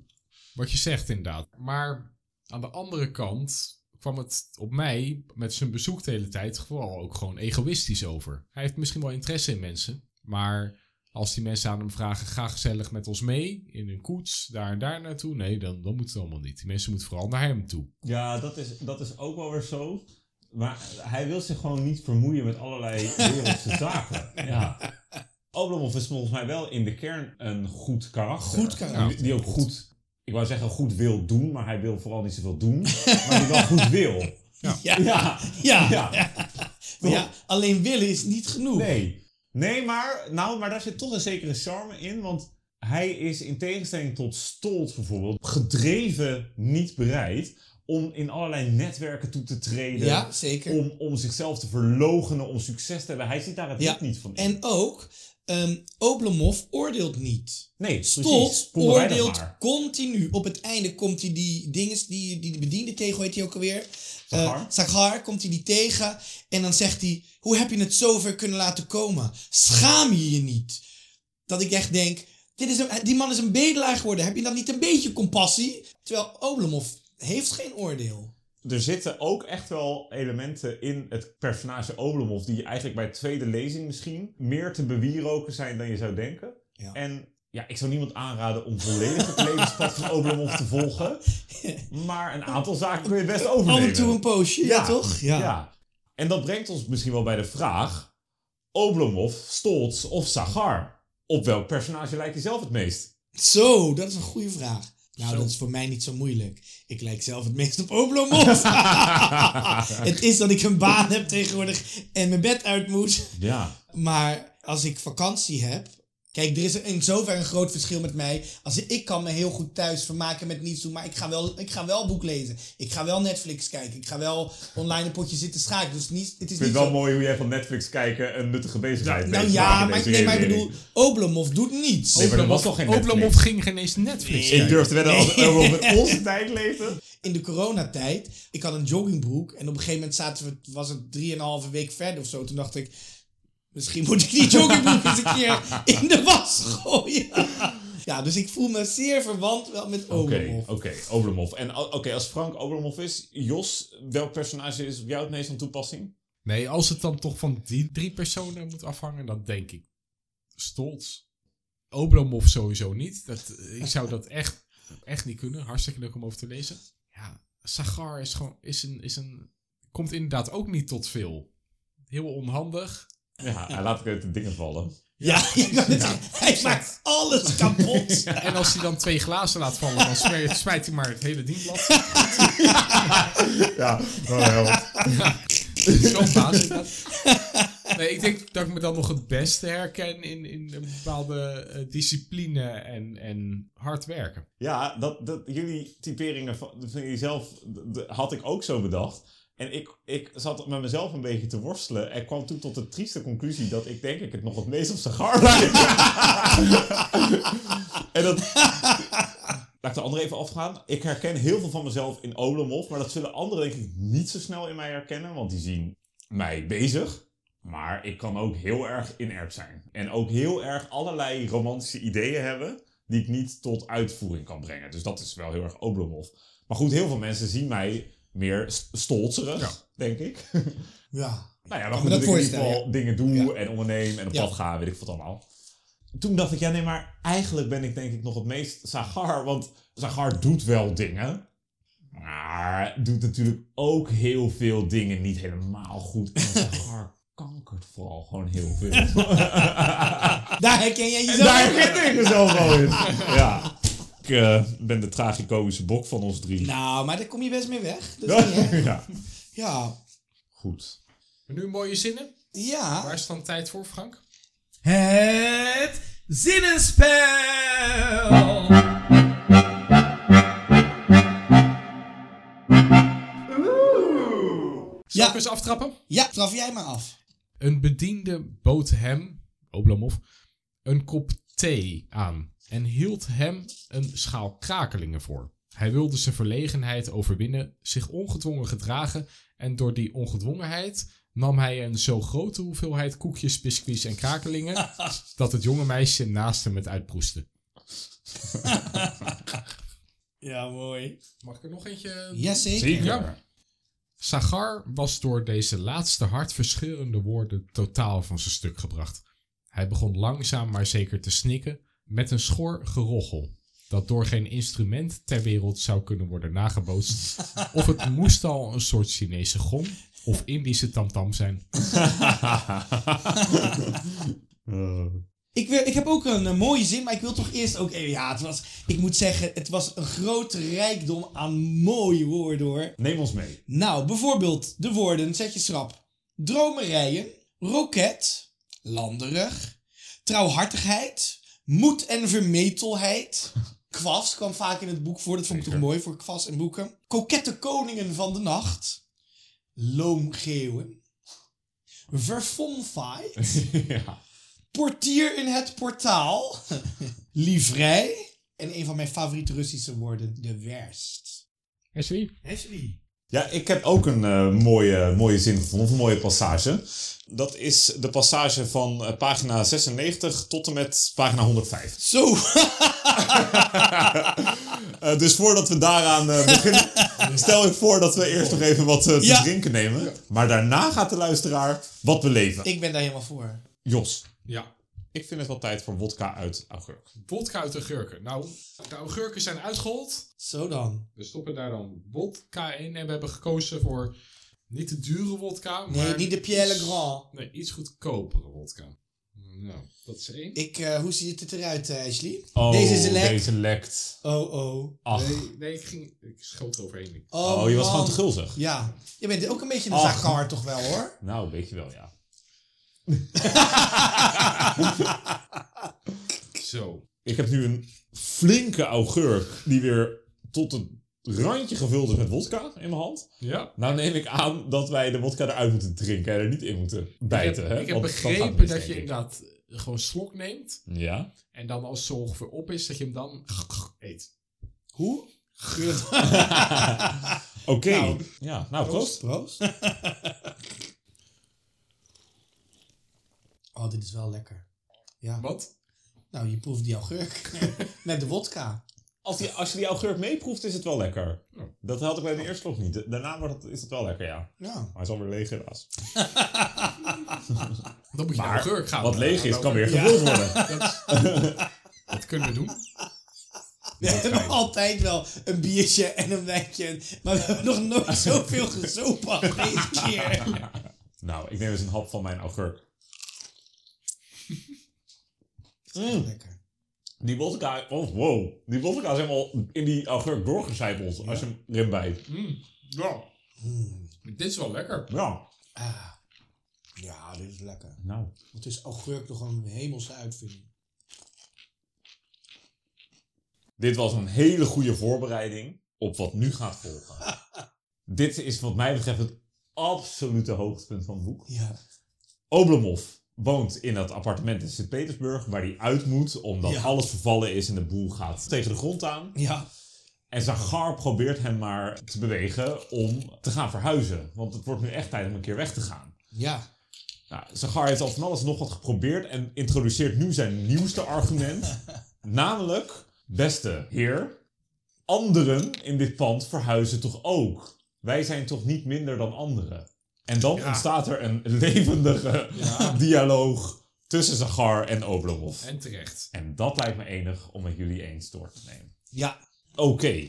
wat je zegt inderdaad. Maar aan de andere kant kwam het op mij met zijn bezoek de hele tijd vooral ook gewoon egoïstisch over. Hij heeft misschien wel interesse in mensen, maar als die mensen aan hem vragen, ga gezellig met ons mee in een koets, daar en daar naartoe. Nee, dan, dan moet het allemaal niet. Die mensen moeten vooral naar hem toe. Ja, dat is, dat is ook wel weer zo. Maar hij wil zich gewoon niet vermoeien met allerlei wereldse zaken. Ja. Oblomov is volgens mij wel in de kern een goed karakter. Goed karakter. Die, die ook goed, ik wou zeggen goed wil doen, maar hij wil vooral niet zoveel doen. maar die wel goed wil. Ja, ja, Ja, ja. ja. Ja, alleen willen is niet genoeg. Nee. Nee, maar, nou, maar daar zit toch een zekere charme in. Want hij is in tegenstelling tot Stolz bijvoorbeeld gedreven niet bereid om in allerlei netwerken toe te treden. Ja, zeker. Om, om zichzelf te verlogenen, om succes te hebben. Hij ziet daar het Ja, niet van in. En ook, ehm Oblomov oordeelt niet. nee, dat oordeelt continu. Op het einde komt hij die dinges, die, die bediende tegen, heet hij ook alweer? Sagar. Eh, Sagar komt hij die tegen. En dan zegt hij, hoe heb je het zover kunnen laten komen? Schaam je je niet? Dat ik echt denk, dit is een, die man is een bedelaar geworden. Heb je dan niet een beetje compassie? Terwijl Oblomov heeft geen oordeel. Er zitten ook echt wel elementen in het personage Oblomov... die eigenlijk bij tweede lezing misschien meer te bewieroken zijn dan je zou denken. Ja. En ja, ik zou niemand aanraden om volledig het levenspad van Oblomov te volgen. Maar een aantal zaken kun je best overnemen. Af en toe een poosje, ja, toch? Ja. En dat brengt ons misschien wel bij de vraag... Oblomov, Stolz of Sagar? Op welk personage lijkt je zelf het meest? Zo, dat is een goede vraag. Nou, Zo. dat is voor mij niet zo moeilijk. Ik lijk zelf het meest op Oblomov. het is dat ik een baan heb tegenwoordig en mijn bed uit moet. Ja. Maar als ik vakantie heb. Kijk, er is in zover een groot verschil met mij. Als ik, ik kan me heel goed thuis vermaken met niets doen. Maar ik ga, wel, ik ga wel boek lezen. Ik ga wel Netflix kijken. Ik ga wel online een potje zitten schaken. Dus niet, het is Ik vind niet het wel zo... mooi hoe jij van Netflix kijken een nuttige bezigheid Nou te ja, maar, nee, maar ik bedoel, Oblomov doet niets. Nee, maar dat was toch geen Netflix? Oblomov ging geen eens Netflix Nee. Ik kijken. durf te wedden als we over onze tijd leven. in de coronatijd, ik had een joggingbroek en op een gegeven moment zaten we, was het drieënhalve week verder of zo. Toen dacht ik, misschien moet ik die joggingbroek eens een keer in de was gooien. Ja, dus ik voel me zeer verwant wel met Oké, Oblomov. oké, Oblomov. En oké, als Frank Oblomov is, Jos, welk personage is op jou het meest van toepassing? Nee, als het dan toch van die drie personen moet afhangen, dan denk ik Stolz. Oblomov sowieso niet. Dat, ik zou dat echt, echt niet kunnen. Hartstikke leuk om over te lezen. Ja, Sagar is gewoon, is een, is een, komt inderdaad ook niet tot veel. Heel onhandig. Ja, hij laat uit de dingen vallen. Ja, hij maakt alles kapot. En als hij dan twee glazen laat vallen, dan smijt, smijt hij maar het hele dienblad. Ja, wel helpt. Zo'n baas inderdaad. Nee, ik denk dat ik me dan nog het beste herken in, in een bepaalde eh, discipline en, en hard werken. Ja, dat, dat, jullie typeringen van, van jezelf had ik ook zo bedacht. En ik, ik zat met mezelf een beetje te worstelen. En kwam toen tot de trieste conclusie dat ik denk ik het nog het meest op lijk. en dat... Laat ik de andere even afgaan. Ik herken heel veel van mezelf in Oblomov. Maar dat zullen anderen denk ik niet zo snel in mij herkennen. Want die zien mij bezig. Maar ik kan ook heel erg inert zijn. En ook heel erg allerlei romantische ideeën hebben. Die ik niet tot uitvoering kan brengen. Dus dat is wel heel erg Oblomov. Maar goed, heel veel mensen zien mij meer st- stolzerig, Ja. denk ik. Ja. Nou ja, dat dat ik in ieder geval dingen doe Ja. en onderneem en op Ja. pad ga, weet ik wat allemaal. Toen dacht ik, ja nee, maar eigenlijk ben ik denk ik nog het meest Sagar, want Sagar doet wel dingen, maar doet natuurlijk ook heel veel dingen niet helemaal goed. En Sagar kankert vooral gewoon heel veel. Daar herken jij jezelf. daar herken ik mezelf wel in. Ja, ik eh, ben de tragicomische bok van ons drie. Nou, maar daar kom je best mee weg. Dat is niet erg. ja, Ja. goed. En nu mooie zinnen. Ja. Waar is dan tijd voor, Frank? Het zinnenspel. Zal Ja. ik eens aftrappen? Ja, traf jij maar af. Een bediende bood hem, Oblomov, een kop thee aan en hield hem een schaal krakelingen voor. Hij wilde zijn verlegenheid overwinnen, zich ongedwongen gedragen en door die ongedwongenheid nam hij een zo grote hoeveelheid koekjes, biscuits en krakelingen dat het jonge meisje naast hem het uitproestte. Ja, mooi. Mag ik er nog eentje? Jazeker. Zeker. Ja. Sagar was door deze laatste hartverscheurende woorden totaal van zijn stuk gebracht. Hij begon langzaam maar zeker te snikken met een schor gerochel, dat door geen instrument ter wereld zou kunnen worden nagebootst. of het moest al een soort Chinese gong of Indische tamtam zijn. Ik, wil, ik heb ook een, mooie zin, maar ik wil toch eerst ook even... Ja, het was, ik moet zeggen, het was een grote rijkdom aan mooie woorden hoor. neem ons mee. Nou, bijvoorbeeld de woorden, zet je schrap. Dromerijen, roket, landerig, trouwhartigheid, moed en vermetelheid. Kwast kwam vaak in het boek voor, dat vond ik toch mooi voor kwast en boeken. Kokette koningen van de nacht, loomgeeuwen, verfonfight, ja. portier in het portaal, livrei en een van mijn favoriete Russische woorden, de werst. Ashley? Ashley. Ja, ik heb ook een eh, mooie, mooie zin gevonden, of een mooie passage. Dat is de passage van eh, pagina 96 tot en met pagina 105. Zo. Eh, dus voordat we daaraan eh, beginnen, stel ik voor dat we eerst nog even wat te Ja. drinken nemen. Maar daarna gaat de luisteraar wat beleven. Ik ben daar helemaal voor. Jos, Ja. Ik vind het wel tijd voor wodka uit augurk. Wodka uit de augurken. Nou, de augurken zijn uitgehold. Zo dan. We stoppen daar dan wodka in en we hebben gekozen voor niet de dure wodka, Nee, maar niet de Pierre Le Grand. Nee, iets goedkopere wodka. Nou, dat is één. Ik, eh, hoe ziet het eruit, eh, Ashley? Oh, Deze is. Deze lekt. Oh, oh. Ach. Nee, nee, ik, ging, ik schoot er overheen. Oh, Oh, je was man. gewoon te gulzig. Ja. Je bent ook een beetje een zakhar toch wel, hoor? Nou, weet je wel, ja. Zo. Ik heb nu een flinke augurk die weer tot het randje gevuld is met wodka in mijn hand. Ja. Nou neem ik aan dat wij de wodka eruit moeten drinken en er niet in moeten bijten. ik heb, hè? ik heb begrepen mis, dat je inderdaad gewoon slok neemt. Ja. En dan als zo ongeveer op is, dat je hem dan eet. Hoe? Oké. Nou. ja, nou, proost. Proost. oh, dit is wel lekker. Ja. Wat? Nou, je proeft die augurk met de wodka. Als, die, als je die augurk meeproeft, is het wel lekker. Ja. Dat had ik bij de eerste slok niet. Daarna wordt het, is het wel lekker, ja. Ja. Maar hij is alweer leeg helaas. Dan moet je naar Maar de gurk gaan. wat leeg is, kan weer Ja. gevuld worden. Dat, dat kunnen we doen. We hebben altijd wel een biertje en een wijntje. Maar we hebben nog nooit zoveel gezopen als deze keer. Nou, ik neem eens een hap van mijn augurk. Mm. Lekker. Die vodka, oh wow. Die vodka is helemaal in die augurk doorgecijpeld als je hem erin bijt. Mm. Ja. Dit is wel lekker. Ja. Ah. Ja, dit is lekker. Nou. Het is augurk toch een hemelse uitvinding. Dit was een hele goede voorbereiding op wat nu gaat volgen. Dit is wat mij betreft het absolute hoogtepunt van het boek. Ja. Oblomov woont in dat appartement in Sint-Petersburg waar hij uit moet omdat Ja. alles vervallen is en de boel gaat tegen de grond aan. Ja. En Zagar probeert hem maar te bewegen om te gaan verhuizen. Want het wordt nu echt tijd om een keer weg te gaan. Ja. Nou, Zagar heeft al van alles nog wat geprobeerd en introduceert nu zijn nieuwste argument. namelijk, beste heer, anderen in dit pand verhuizen toch ook? Wij zijn toch niet minder dan anderen? En dan Ja. ontstaat er een levendige dialoog tussen Zagar en Oblomov. En terecht. En dat lijkt me enig om met jullie eens door te nemen. Ja. Oké,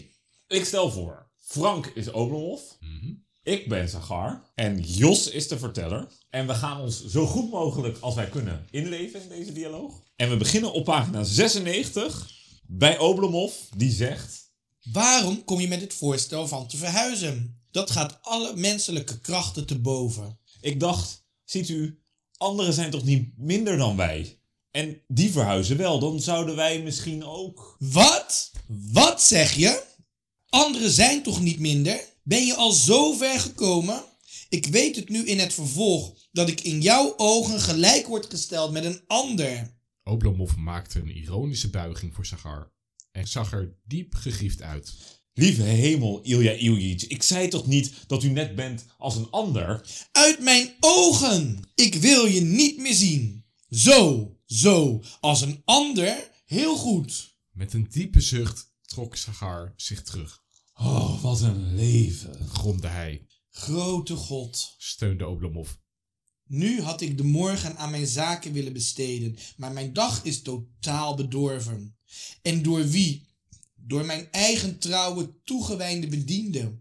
ik stel voor, Frank is Oblomov. Mhm. Ik ben Zagar en Jos is de verteller. En we gaan ons zo goed mogelijk als wij kunnen inleven in deze dialoog. En we beginnen op pagina 96 bij Oblomov, die zegt... Waarom kom je met het voorstel van te verhuizen? Dat gaat alle menselijke krachten te boven. Ik dacht, ziet u, anderen zijn toch niet minder dan wij? En die verhuizen wel, dan zouden wij misschien ook... Wat? Wat zeg je? Anderen zijn toch niet minder? Ben je al zo ver gekomen? Ik weet het nu in het vervolg dat ik in jouw ogen gelijk word gesteld met een ander. Oblomov maakte een ironische buiging voor Sagar. En zag er diep gegriefd uit. Lieve hemel, Ilja Iljitsch, ik zei toch niet dat u net bent als een ander? Uit mijn ogen! Ik wil je niet meer zien. Zo, zo, als een ander, heel goed. Met een diepe zucht trok Sagar zich terug. Oh, wat een leven. Gromde hij, Grote God. steunde Oblomov. Nu had ik de morgen aan mijn zaken willen besteden, maar mijn dag is totaal bedorven. En door wie? Door mijn eigen trouwe, toegewijde bediende.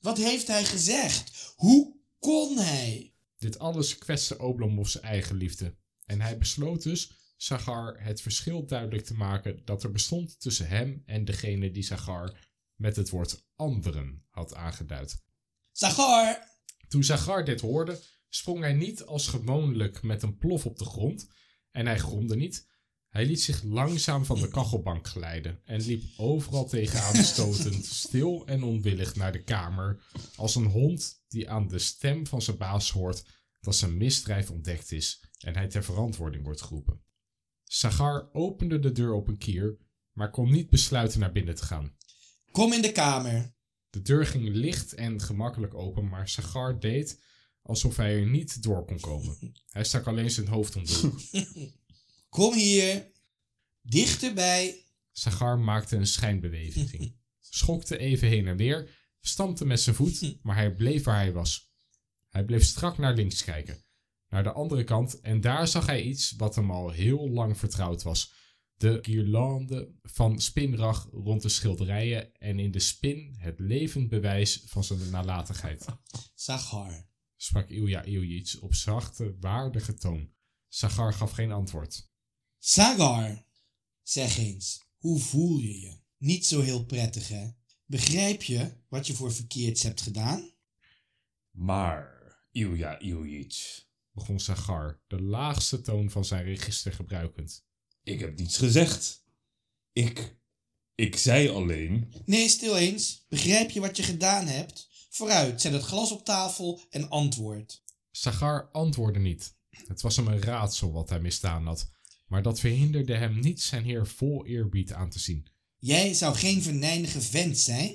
Wat heeft hij gezegd? Hoe kon hij? Dit alles kwetste Oblomovs eigen liefde. En hij besloot dus Sagar het verschil duidelijk te maken dat er bestond tussen hem en degene die Sagar met het woord anderen had aangeduid. Zagar! Toen Zagar dit hoorde, sprong hij niet als gewoonlijk met een plof op de grond en hij gromde niet. Hij liet zich langzaam van de kachelbank glijden en liep overal tegenaan stotend, stil en onwillig naar de kamer, als een hond die aan de stem van zijn baas hoort dat zijn misdrijf ontdekt is en hij ter verantwoording wordt geroepen. Sagar opende de deur op een kier, maar kon niet besluiten naar binnen te gaan. Kom in de kamer. De deur ging licht en gemakkelijk open, maar Sagar deed alsof hij er niet door kon komen. Hij stak alleen zijn hoofd om de hoek. Kom hier. Dichterbij. Sagar maakte een schijnbeweging, schokte even heen en weer, stampte met zijn voet, maar hij bleef waar hij was. Hij bleef strak naar links kijken, naar de andere kant, en daar zag hij iets wat hem al heel lang vertrouwd was. De guirlande van spinrag rond de schilderijen en in de spin het levend bewijs van zijn nalatigheid. Zagar. sprak Ilja Iljits op zachte, waardige toon. Sagar gaf geen antwoord. Sagar, zeg eens, hoe voel je je? Niet zo heel prettig, hè? Begrijp je wat je voor verkeerds hebt gedaan? Maar, Ilja Iljitsch, Begon Sagar, de laagste toon van zijn register gebruikend. ik heb niets gezegd. Ik, ik zei alleen... Nee, stil eens. Begrijp je wat je gedaan hebt? Vooruit, zet het glas op tafel en antwoord. Sagar antwoordde niet. Het was hem een raadsel wat hij misdaan had, maar dat verhinderde hem niet zijn heer vol eerbied aan te zien. Jij zou geen venijnige vent zijn?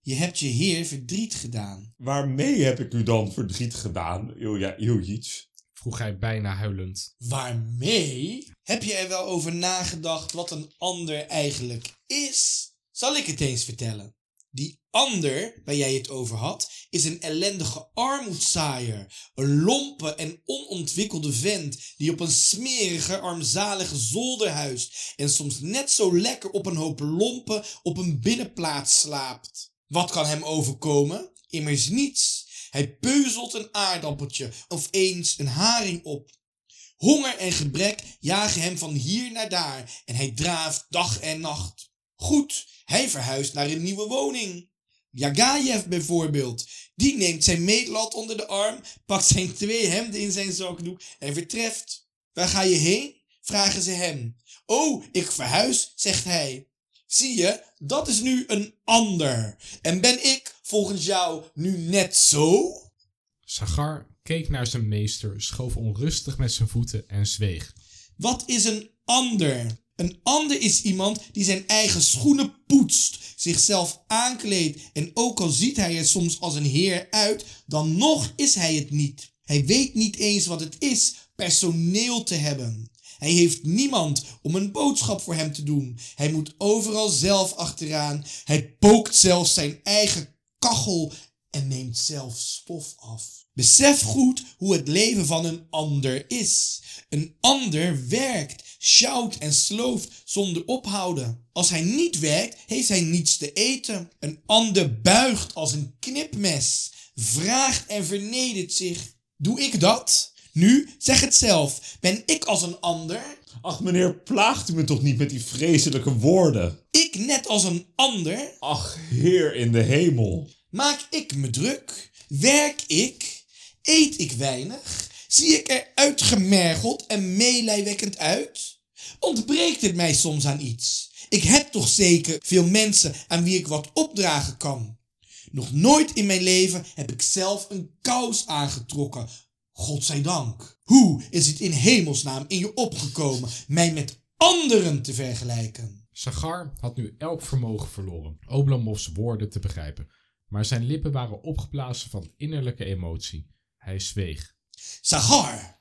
Je hebt je heer verdriet gedaan. Waarmee heb ik u dan verdriet gedaan, Ilja Iljitsch? Vroeg hij bijna huilend. Waarmee? Heb je er wel over nagedacht wat een ander eigenlijk is? Zal ik het eens vertellen? Die ander waar jij het over had, is een ellendige armoedzaaier. Een lompe en onontwikkelde vent die op een smerige, armzalige zolder huist en soms net zo lekker op een hoop lompen op een binnenplaats slaapt. Wat kan hem overkomen? Immers niets. Hij peuzelt een aardappeltje of eens een haring op. Honger en gebrek jagen hem van hier naar daar en hij draaft dag en nacht. Goed, hij verhuist naar een nieuwe woning. Jagayev bijvoorbeeld, die neemt zijn meetlat onder de arm, pakt zijn twee hemden in zijn zakdoek en vertreft. Waar ga je heen? vragen ze hem. Oh, ik verhuis, zegt hij. Zie je, dat is nu een ander. En ben ik volgens jou nu net zo? Sagar keek naar zijn meester, schoof onrustig met zijn voeten en zweeg. Wat is een ander? Een ander is iemand die zijn eigen schoenen poetst, zichzelf aankleedt en ook al ziet hij er soms als een heer uit, dan nog is hij het niet. Hij weet niet eens wat het is personeel te hebben. Hij heeft niemand om een boodschap voor hem te doen. Hij moet overal zelf achteraan. Hij pookt zelfs zijn eigen kachel en neemt zelf stof af. Besef goed hoe het leven van een ander is. Een ander werkt, sjouwt en slooft zonder ophouden. Als hij niet werkt, heeft hij niets te eten. Een ander buigt als een knipmes, vraagt en vernedert zich. Doe ik dat? Nu, zeg het zelf. Ben ik als een ander? Ach, meneer, plaagt u me toch niet met die vreselijke woorden? Ik net als een ander? Ach, Heer in de hemel. Maak ik me druk? Werk ik? Eet ik weinig? Zie ik er uitgemergeld en meelijwekkend uit? Ontbreekt het mij soms aan iets? Ik heb toch zeker veel mensen aan wie ik wat opdragen kan. Nog nooit in mijn leven heb ik zelf een kous aangetrokken. Godzijdank. Hoe is het in hemelsnaam in je opgekomen mij met anderen te vergelijken? Sagar had nu elk vermogen verloren Oblomovs woorden te begrijpen, maar zijn lippen waren opgeblazen van innerlijke emotie. Hij zweeg. Sagar,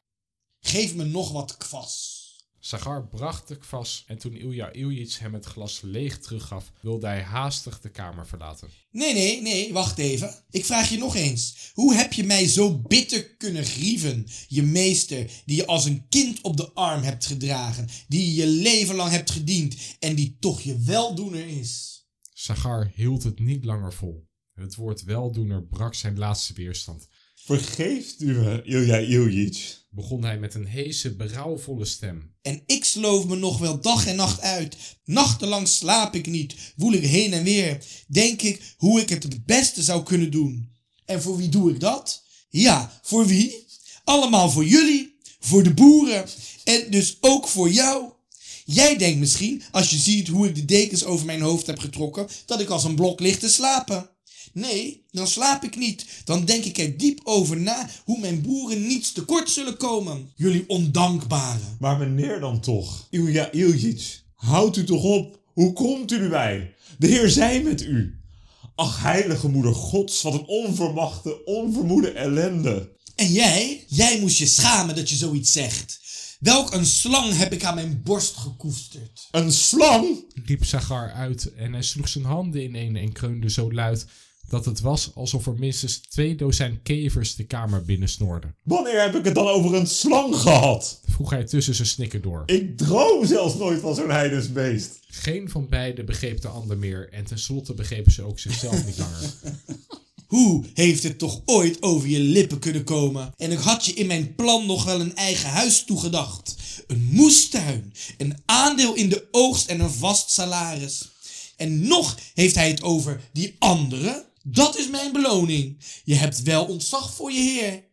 geef me nog wat kwas. Sagar bracht de kwas en toen Ilja Iljits hem het glas leeg teruggaf, wilde hij haastig de kamer verlaten. Nee, nee, nee, wacht even. Ik vraag je nog eens. Hoe heb je mij zo bitter kunnen grieven? Je meester, die je als een kind op de arm hebt gedragen, die je je leven lang hebt gediend en die toch je weldoener is. Sagar hield het niet langer vol. Het woord weldoener brak zijn laatste weerstand. Vergeeft u me, Ilja Iljitsch? Begon hij met een heese, berouwvolle stem. En ik sloof me nog wel dag en nacht uit. Nachtenlang slaap ik niet, woel ik heen en weer. Denk ik hoe ik het het beste zou kunnen doen. En voor wie doe ik dat? Ja, voor wie? Allemaal voor jullie, voor de boeren en dus ook voor jou. Jij denkt misschien, als je ziet hoe ik de dekens over mijn hoofd heb getrokken, dat ik als een blok lig te slapen. Nee, dan slaap ik niet. Dan denk ik er diep over na hoe mijn boeren niets tekort zullen komen. Jullie ondankbaren. Maar meneer dan toch, Ilja Iljitsch, houdt u toch op. Hoe komt u erbij? De Heer zij met u. Ach, heilige moeder gods, wat een onvermachte, onvermoede ellende. En jij? Jij moest je schamen dat je zoiets zegt. Welk een slang heb ik aan mijn borst gekoesterd. Een slang? riep Sagar uit en hij sloeg zijn handen ineen en kreunde zo luid dat het was alsof er minstens twee dozijn kevers de kamer binnensnoorden. Wanneer heb ik het dan over een slang gehad? Vroeg hij tussen zijn snikken door. Ik droom zelfs nooit van zo'n heidensbeest. Geen van beiden begreep de ander meer en tenslotte begrepen ze ook zichzelf niet langer. Hoe heeft het toch ooit over je lippen kunnen komen? En ik had je in mijn plan nog wel een eigen huis toegedacht. Een moestuin, een aandeel in de oogst en een vast salaris. En nog heeft hij het over die andere. Dat is mijn beloning. Je hebt wel ontzag voor je heer.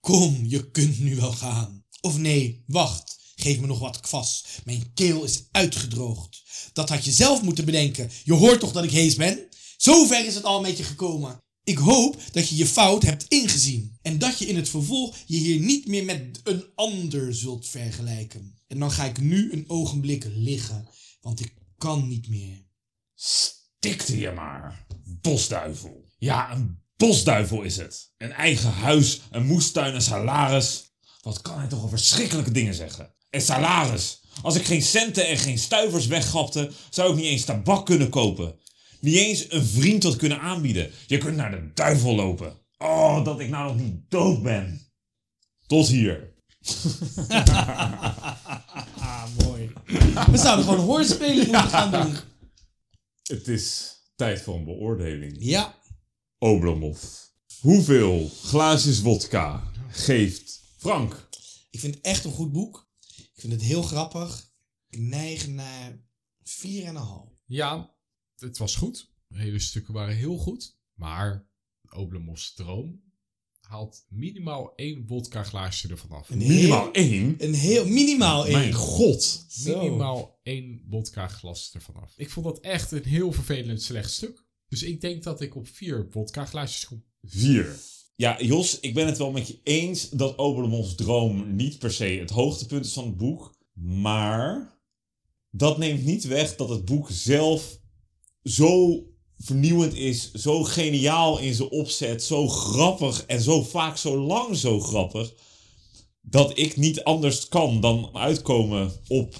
Kom, je kunt nu wel gaan. Of nee, wacht. Geef me nog wat kwast. Mijn keel is uitgedroogd. Dat had je zelf moeten bedenken. Je hoort toch dat ik hees ben? Zover is het al met je gekomen. Ik hoop dat je je fout hebt ingezien. En dat je in het vervolg je hier niet meer met een ander zult vergelijken. En dan ga ik nu een ogenblik liggen. Want ik kan niet meer. Stikte je maar, bosduivel. Ja, een bosduivel is het. Een eigen huis, een moestuin, een salaris. Wat kan hij toch al verschrikkelijke dingen zeggen? En salaris. Als ik geen centen en geen stuivers weggapte, zou ik niet eens tabak kunnen kopen. Niet eens een vriend dat kunnen aanbieden. Je kunt naar de duivel lopen. Oh, dat ik nou nog niet dood ben. Tot hier. mooi. We zouden gewoon hoorspelen moeten gaan doen. Het is tijd voor een beoordeling. Ja. Oblomov. Hoeveel glaasjes wodka geeft Frank? Ik vind het echt een goed boek. Ik vind het heel grappig. Ik neig naar 4,5. Ja, het was goed. De hele stukken waren heel goed. Maar Oblomovs droom haalt minimaal één vodka glaasje ervan af. Een Minimaal één. een heel minimaal één. Mijn god. Zo. Minimaal één vodka glas ervan af. Ik vond dat echt een heel vervelend slecht stuk. Dus ik denk dat ik op vier vodka glaasjes kom. Vier. Ja, Jos, ik ben het wel met je eens dat Oberlemon's droom niet per se het hoogtepunt is van het boek. Maar dat neemt niet weg dat het boek zelf zo vernieuwend is, zo geniaal in zijn opzet, zo grappig en zo vaak zo lang zo grappig, dat ik niet anders kan dan uitkomen op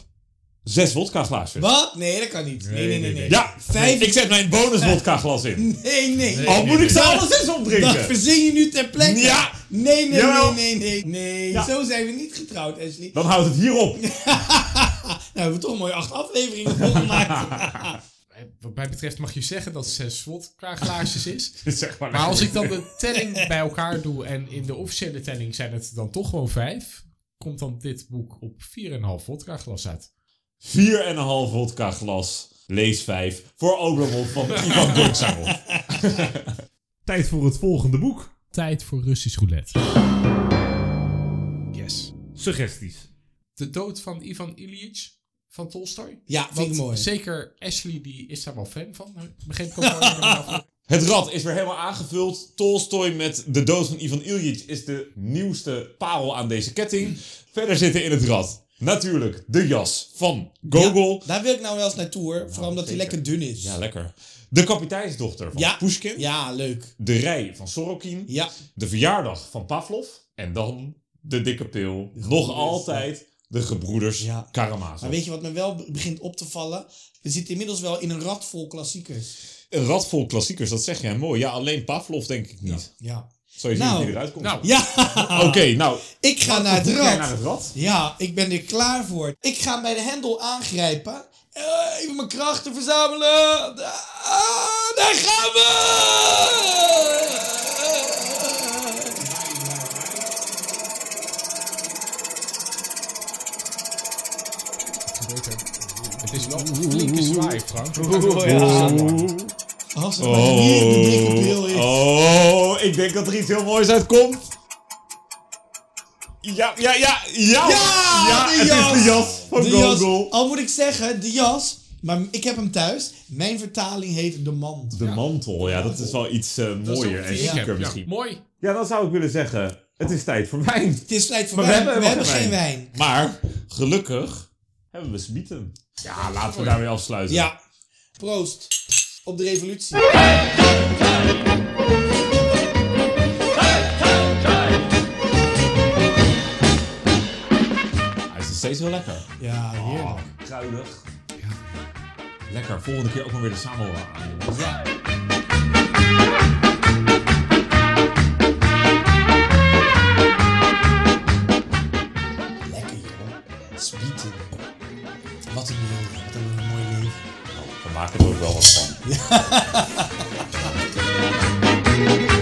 zes vodka glaasjes. Wat? Nee, dat kan niet. Nee, nee, nee. nee, nee. Ja, Vijf- ik zet mijn bonus vodka glas in. Nee, nee. Al moet ik ze alle zes Dat opdrinken. verzin je nu ter plekke. Ja. Nee, nee, Jawel. nee, nee, nee. Nee, Ja. zo zijn we niet getrouwd, Ashley. Dan houdt het hierop. Nou, we hebben toch mooi acht afleveringen volgemaakt. Wat mij betreft mag je zeggen dat zes vodka glaasjes is. zeg maar. Maar als ik dan de telling bij elkaar doe en in de officiële telling zijn het dan toch gewoon vijf, komt dan dit boek op 4,5 vodka glas uit. 4,5 vodka glas, lees 5 voor Oblomov van Ivan Gortsarov. Tijd voor het volgende boek. Tijd voor Russisch roulette. Yes. Suggesties. De dood van Ivan Ilyich van Tolstoy. Ja, vind ik mooi. Zeker Ashley die is daar wel fan van. Nou, begreep ik ook. Het rad is weer helemaal aangevuld. Tolstoy met de dood van Ivan Ilyich is de nieuwste parel aan deze ketting. Verder zitten in het rad natuurlijk de jas van Gogol. Ja, daar wil ik nou wel eens naartoe hoor. Vooral omdat hij lekker dun is. Ja, lekker. De kapiteinsdochter van Ja. Pushkin. Ja, leuk. De rij van Sorokin. Ja. De verjaardag van Pavlov. En dan de dikke pil. Nog altijd de gebroeders Ja. Karamazov. Maar weet je wat me wel be- begint op te vallen? We zitten inmiddels wel in een rad vol klassiekers. Een rad vol klassiekers, dat zeg jij mooi. Ja, alleen Pavlov denk ik niet. Ja. Zal je zien Nou. wie eruit komt? Nou, Ja, Oké, nou. ik ga naar het Ga jij naar rad. het rad? Ja, ik ben er klaar voor. Ik ga hem bij de hendel aangrijpen. Eh, even mijn krachten verzamelen. Ah, daar gaan we! gebeurt er. Het is wel een flinke Frank. Als het maar hier de dikke pil is. oh, ik denk dat er iets heel moois uitkomt. Ja, ja, ja, ja. Ja, de het jas. is de jas van De jas. Al moet ik zeggen, de jas. Maar ik heb hem thuis. Mijn vertaling heet de mand. De mantel, ja, dat is wel iets eh, mooier en chiquer Ja, misschien. mooi. Ja, dan zou ik willen zeggen, het is tijd voor wijn. Het is tijd voor Maar we wijn. hebben We hebben geen geen wijn. Maar, gelukkig, hebben we smieten. Ja, laten we daarmee afsluiten. Ja. Proost. Op de revolutie. Hij is nog steeds heel lekker. Ja, heerlijk. Oh, kruidig. Lekker, volgende keer ook maar weer de samen aan. jongens. Ja. Maak er ook wel wat van.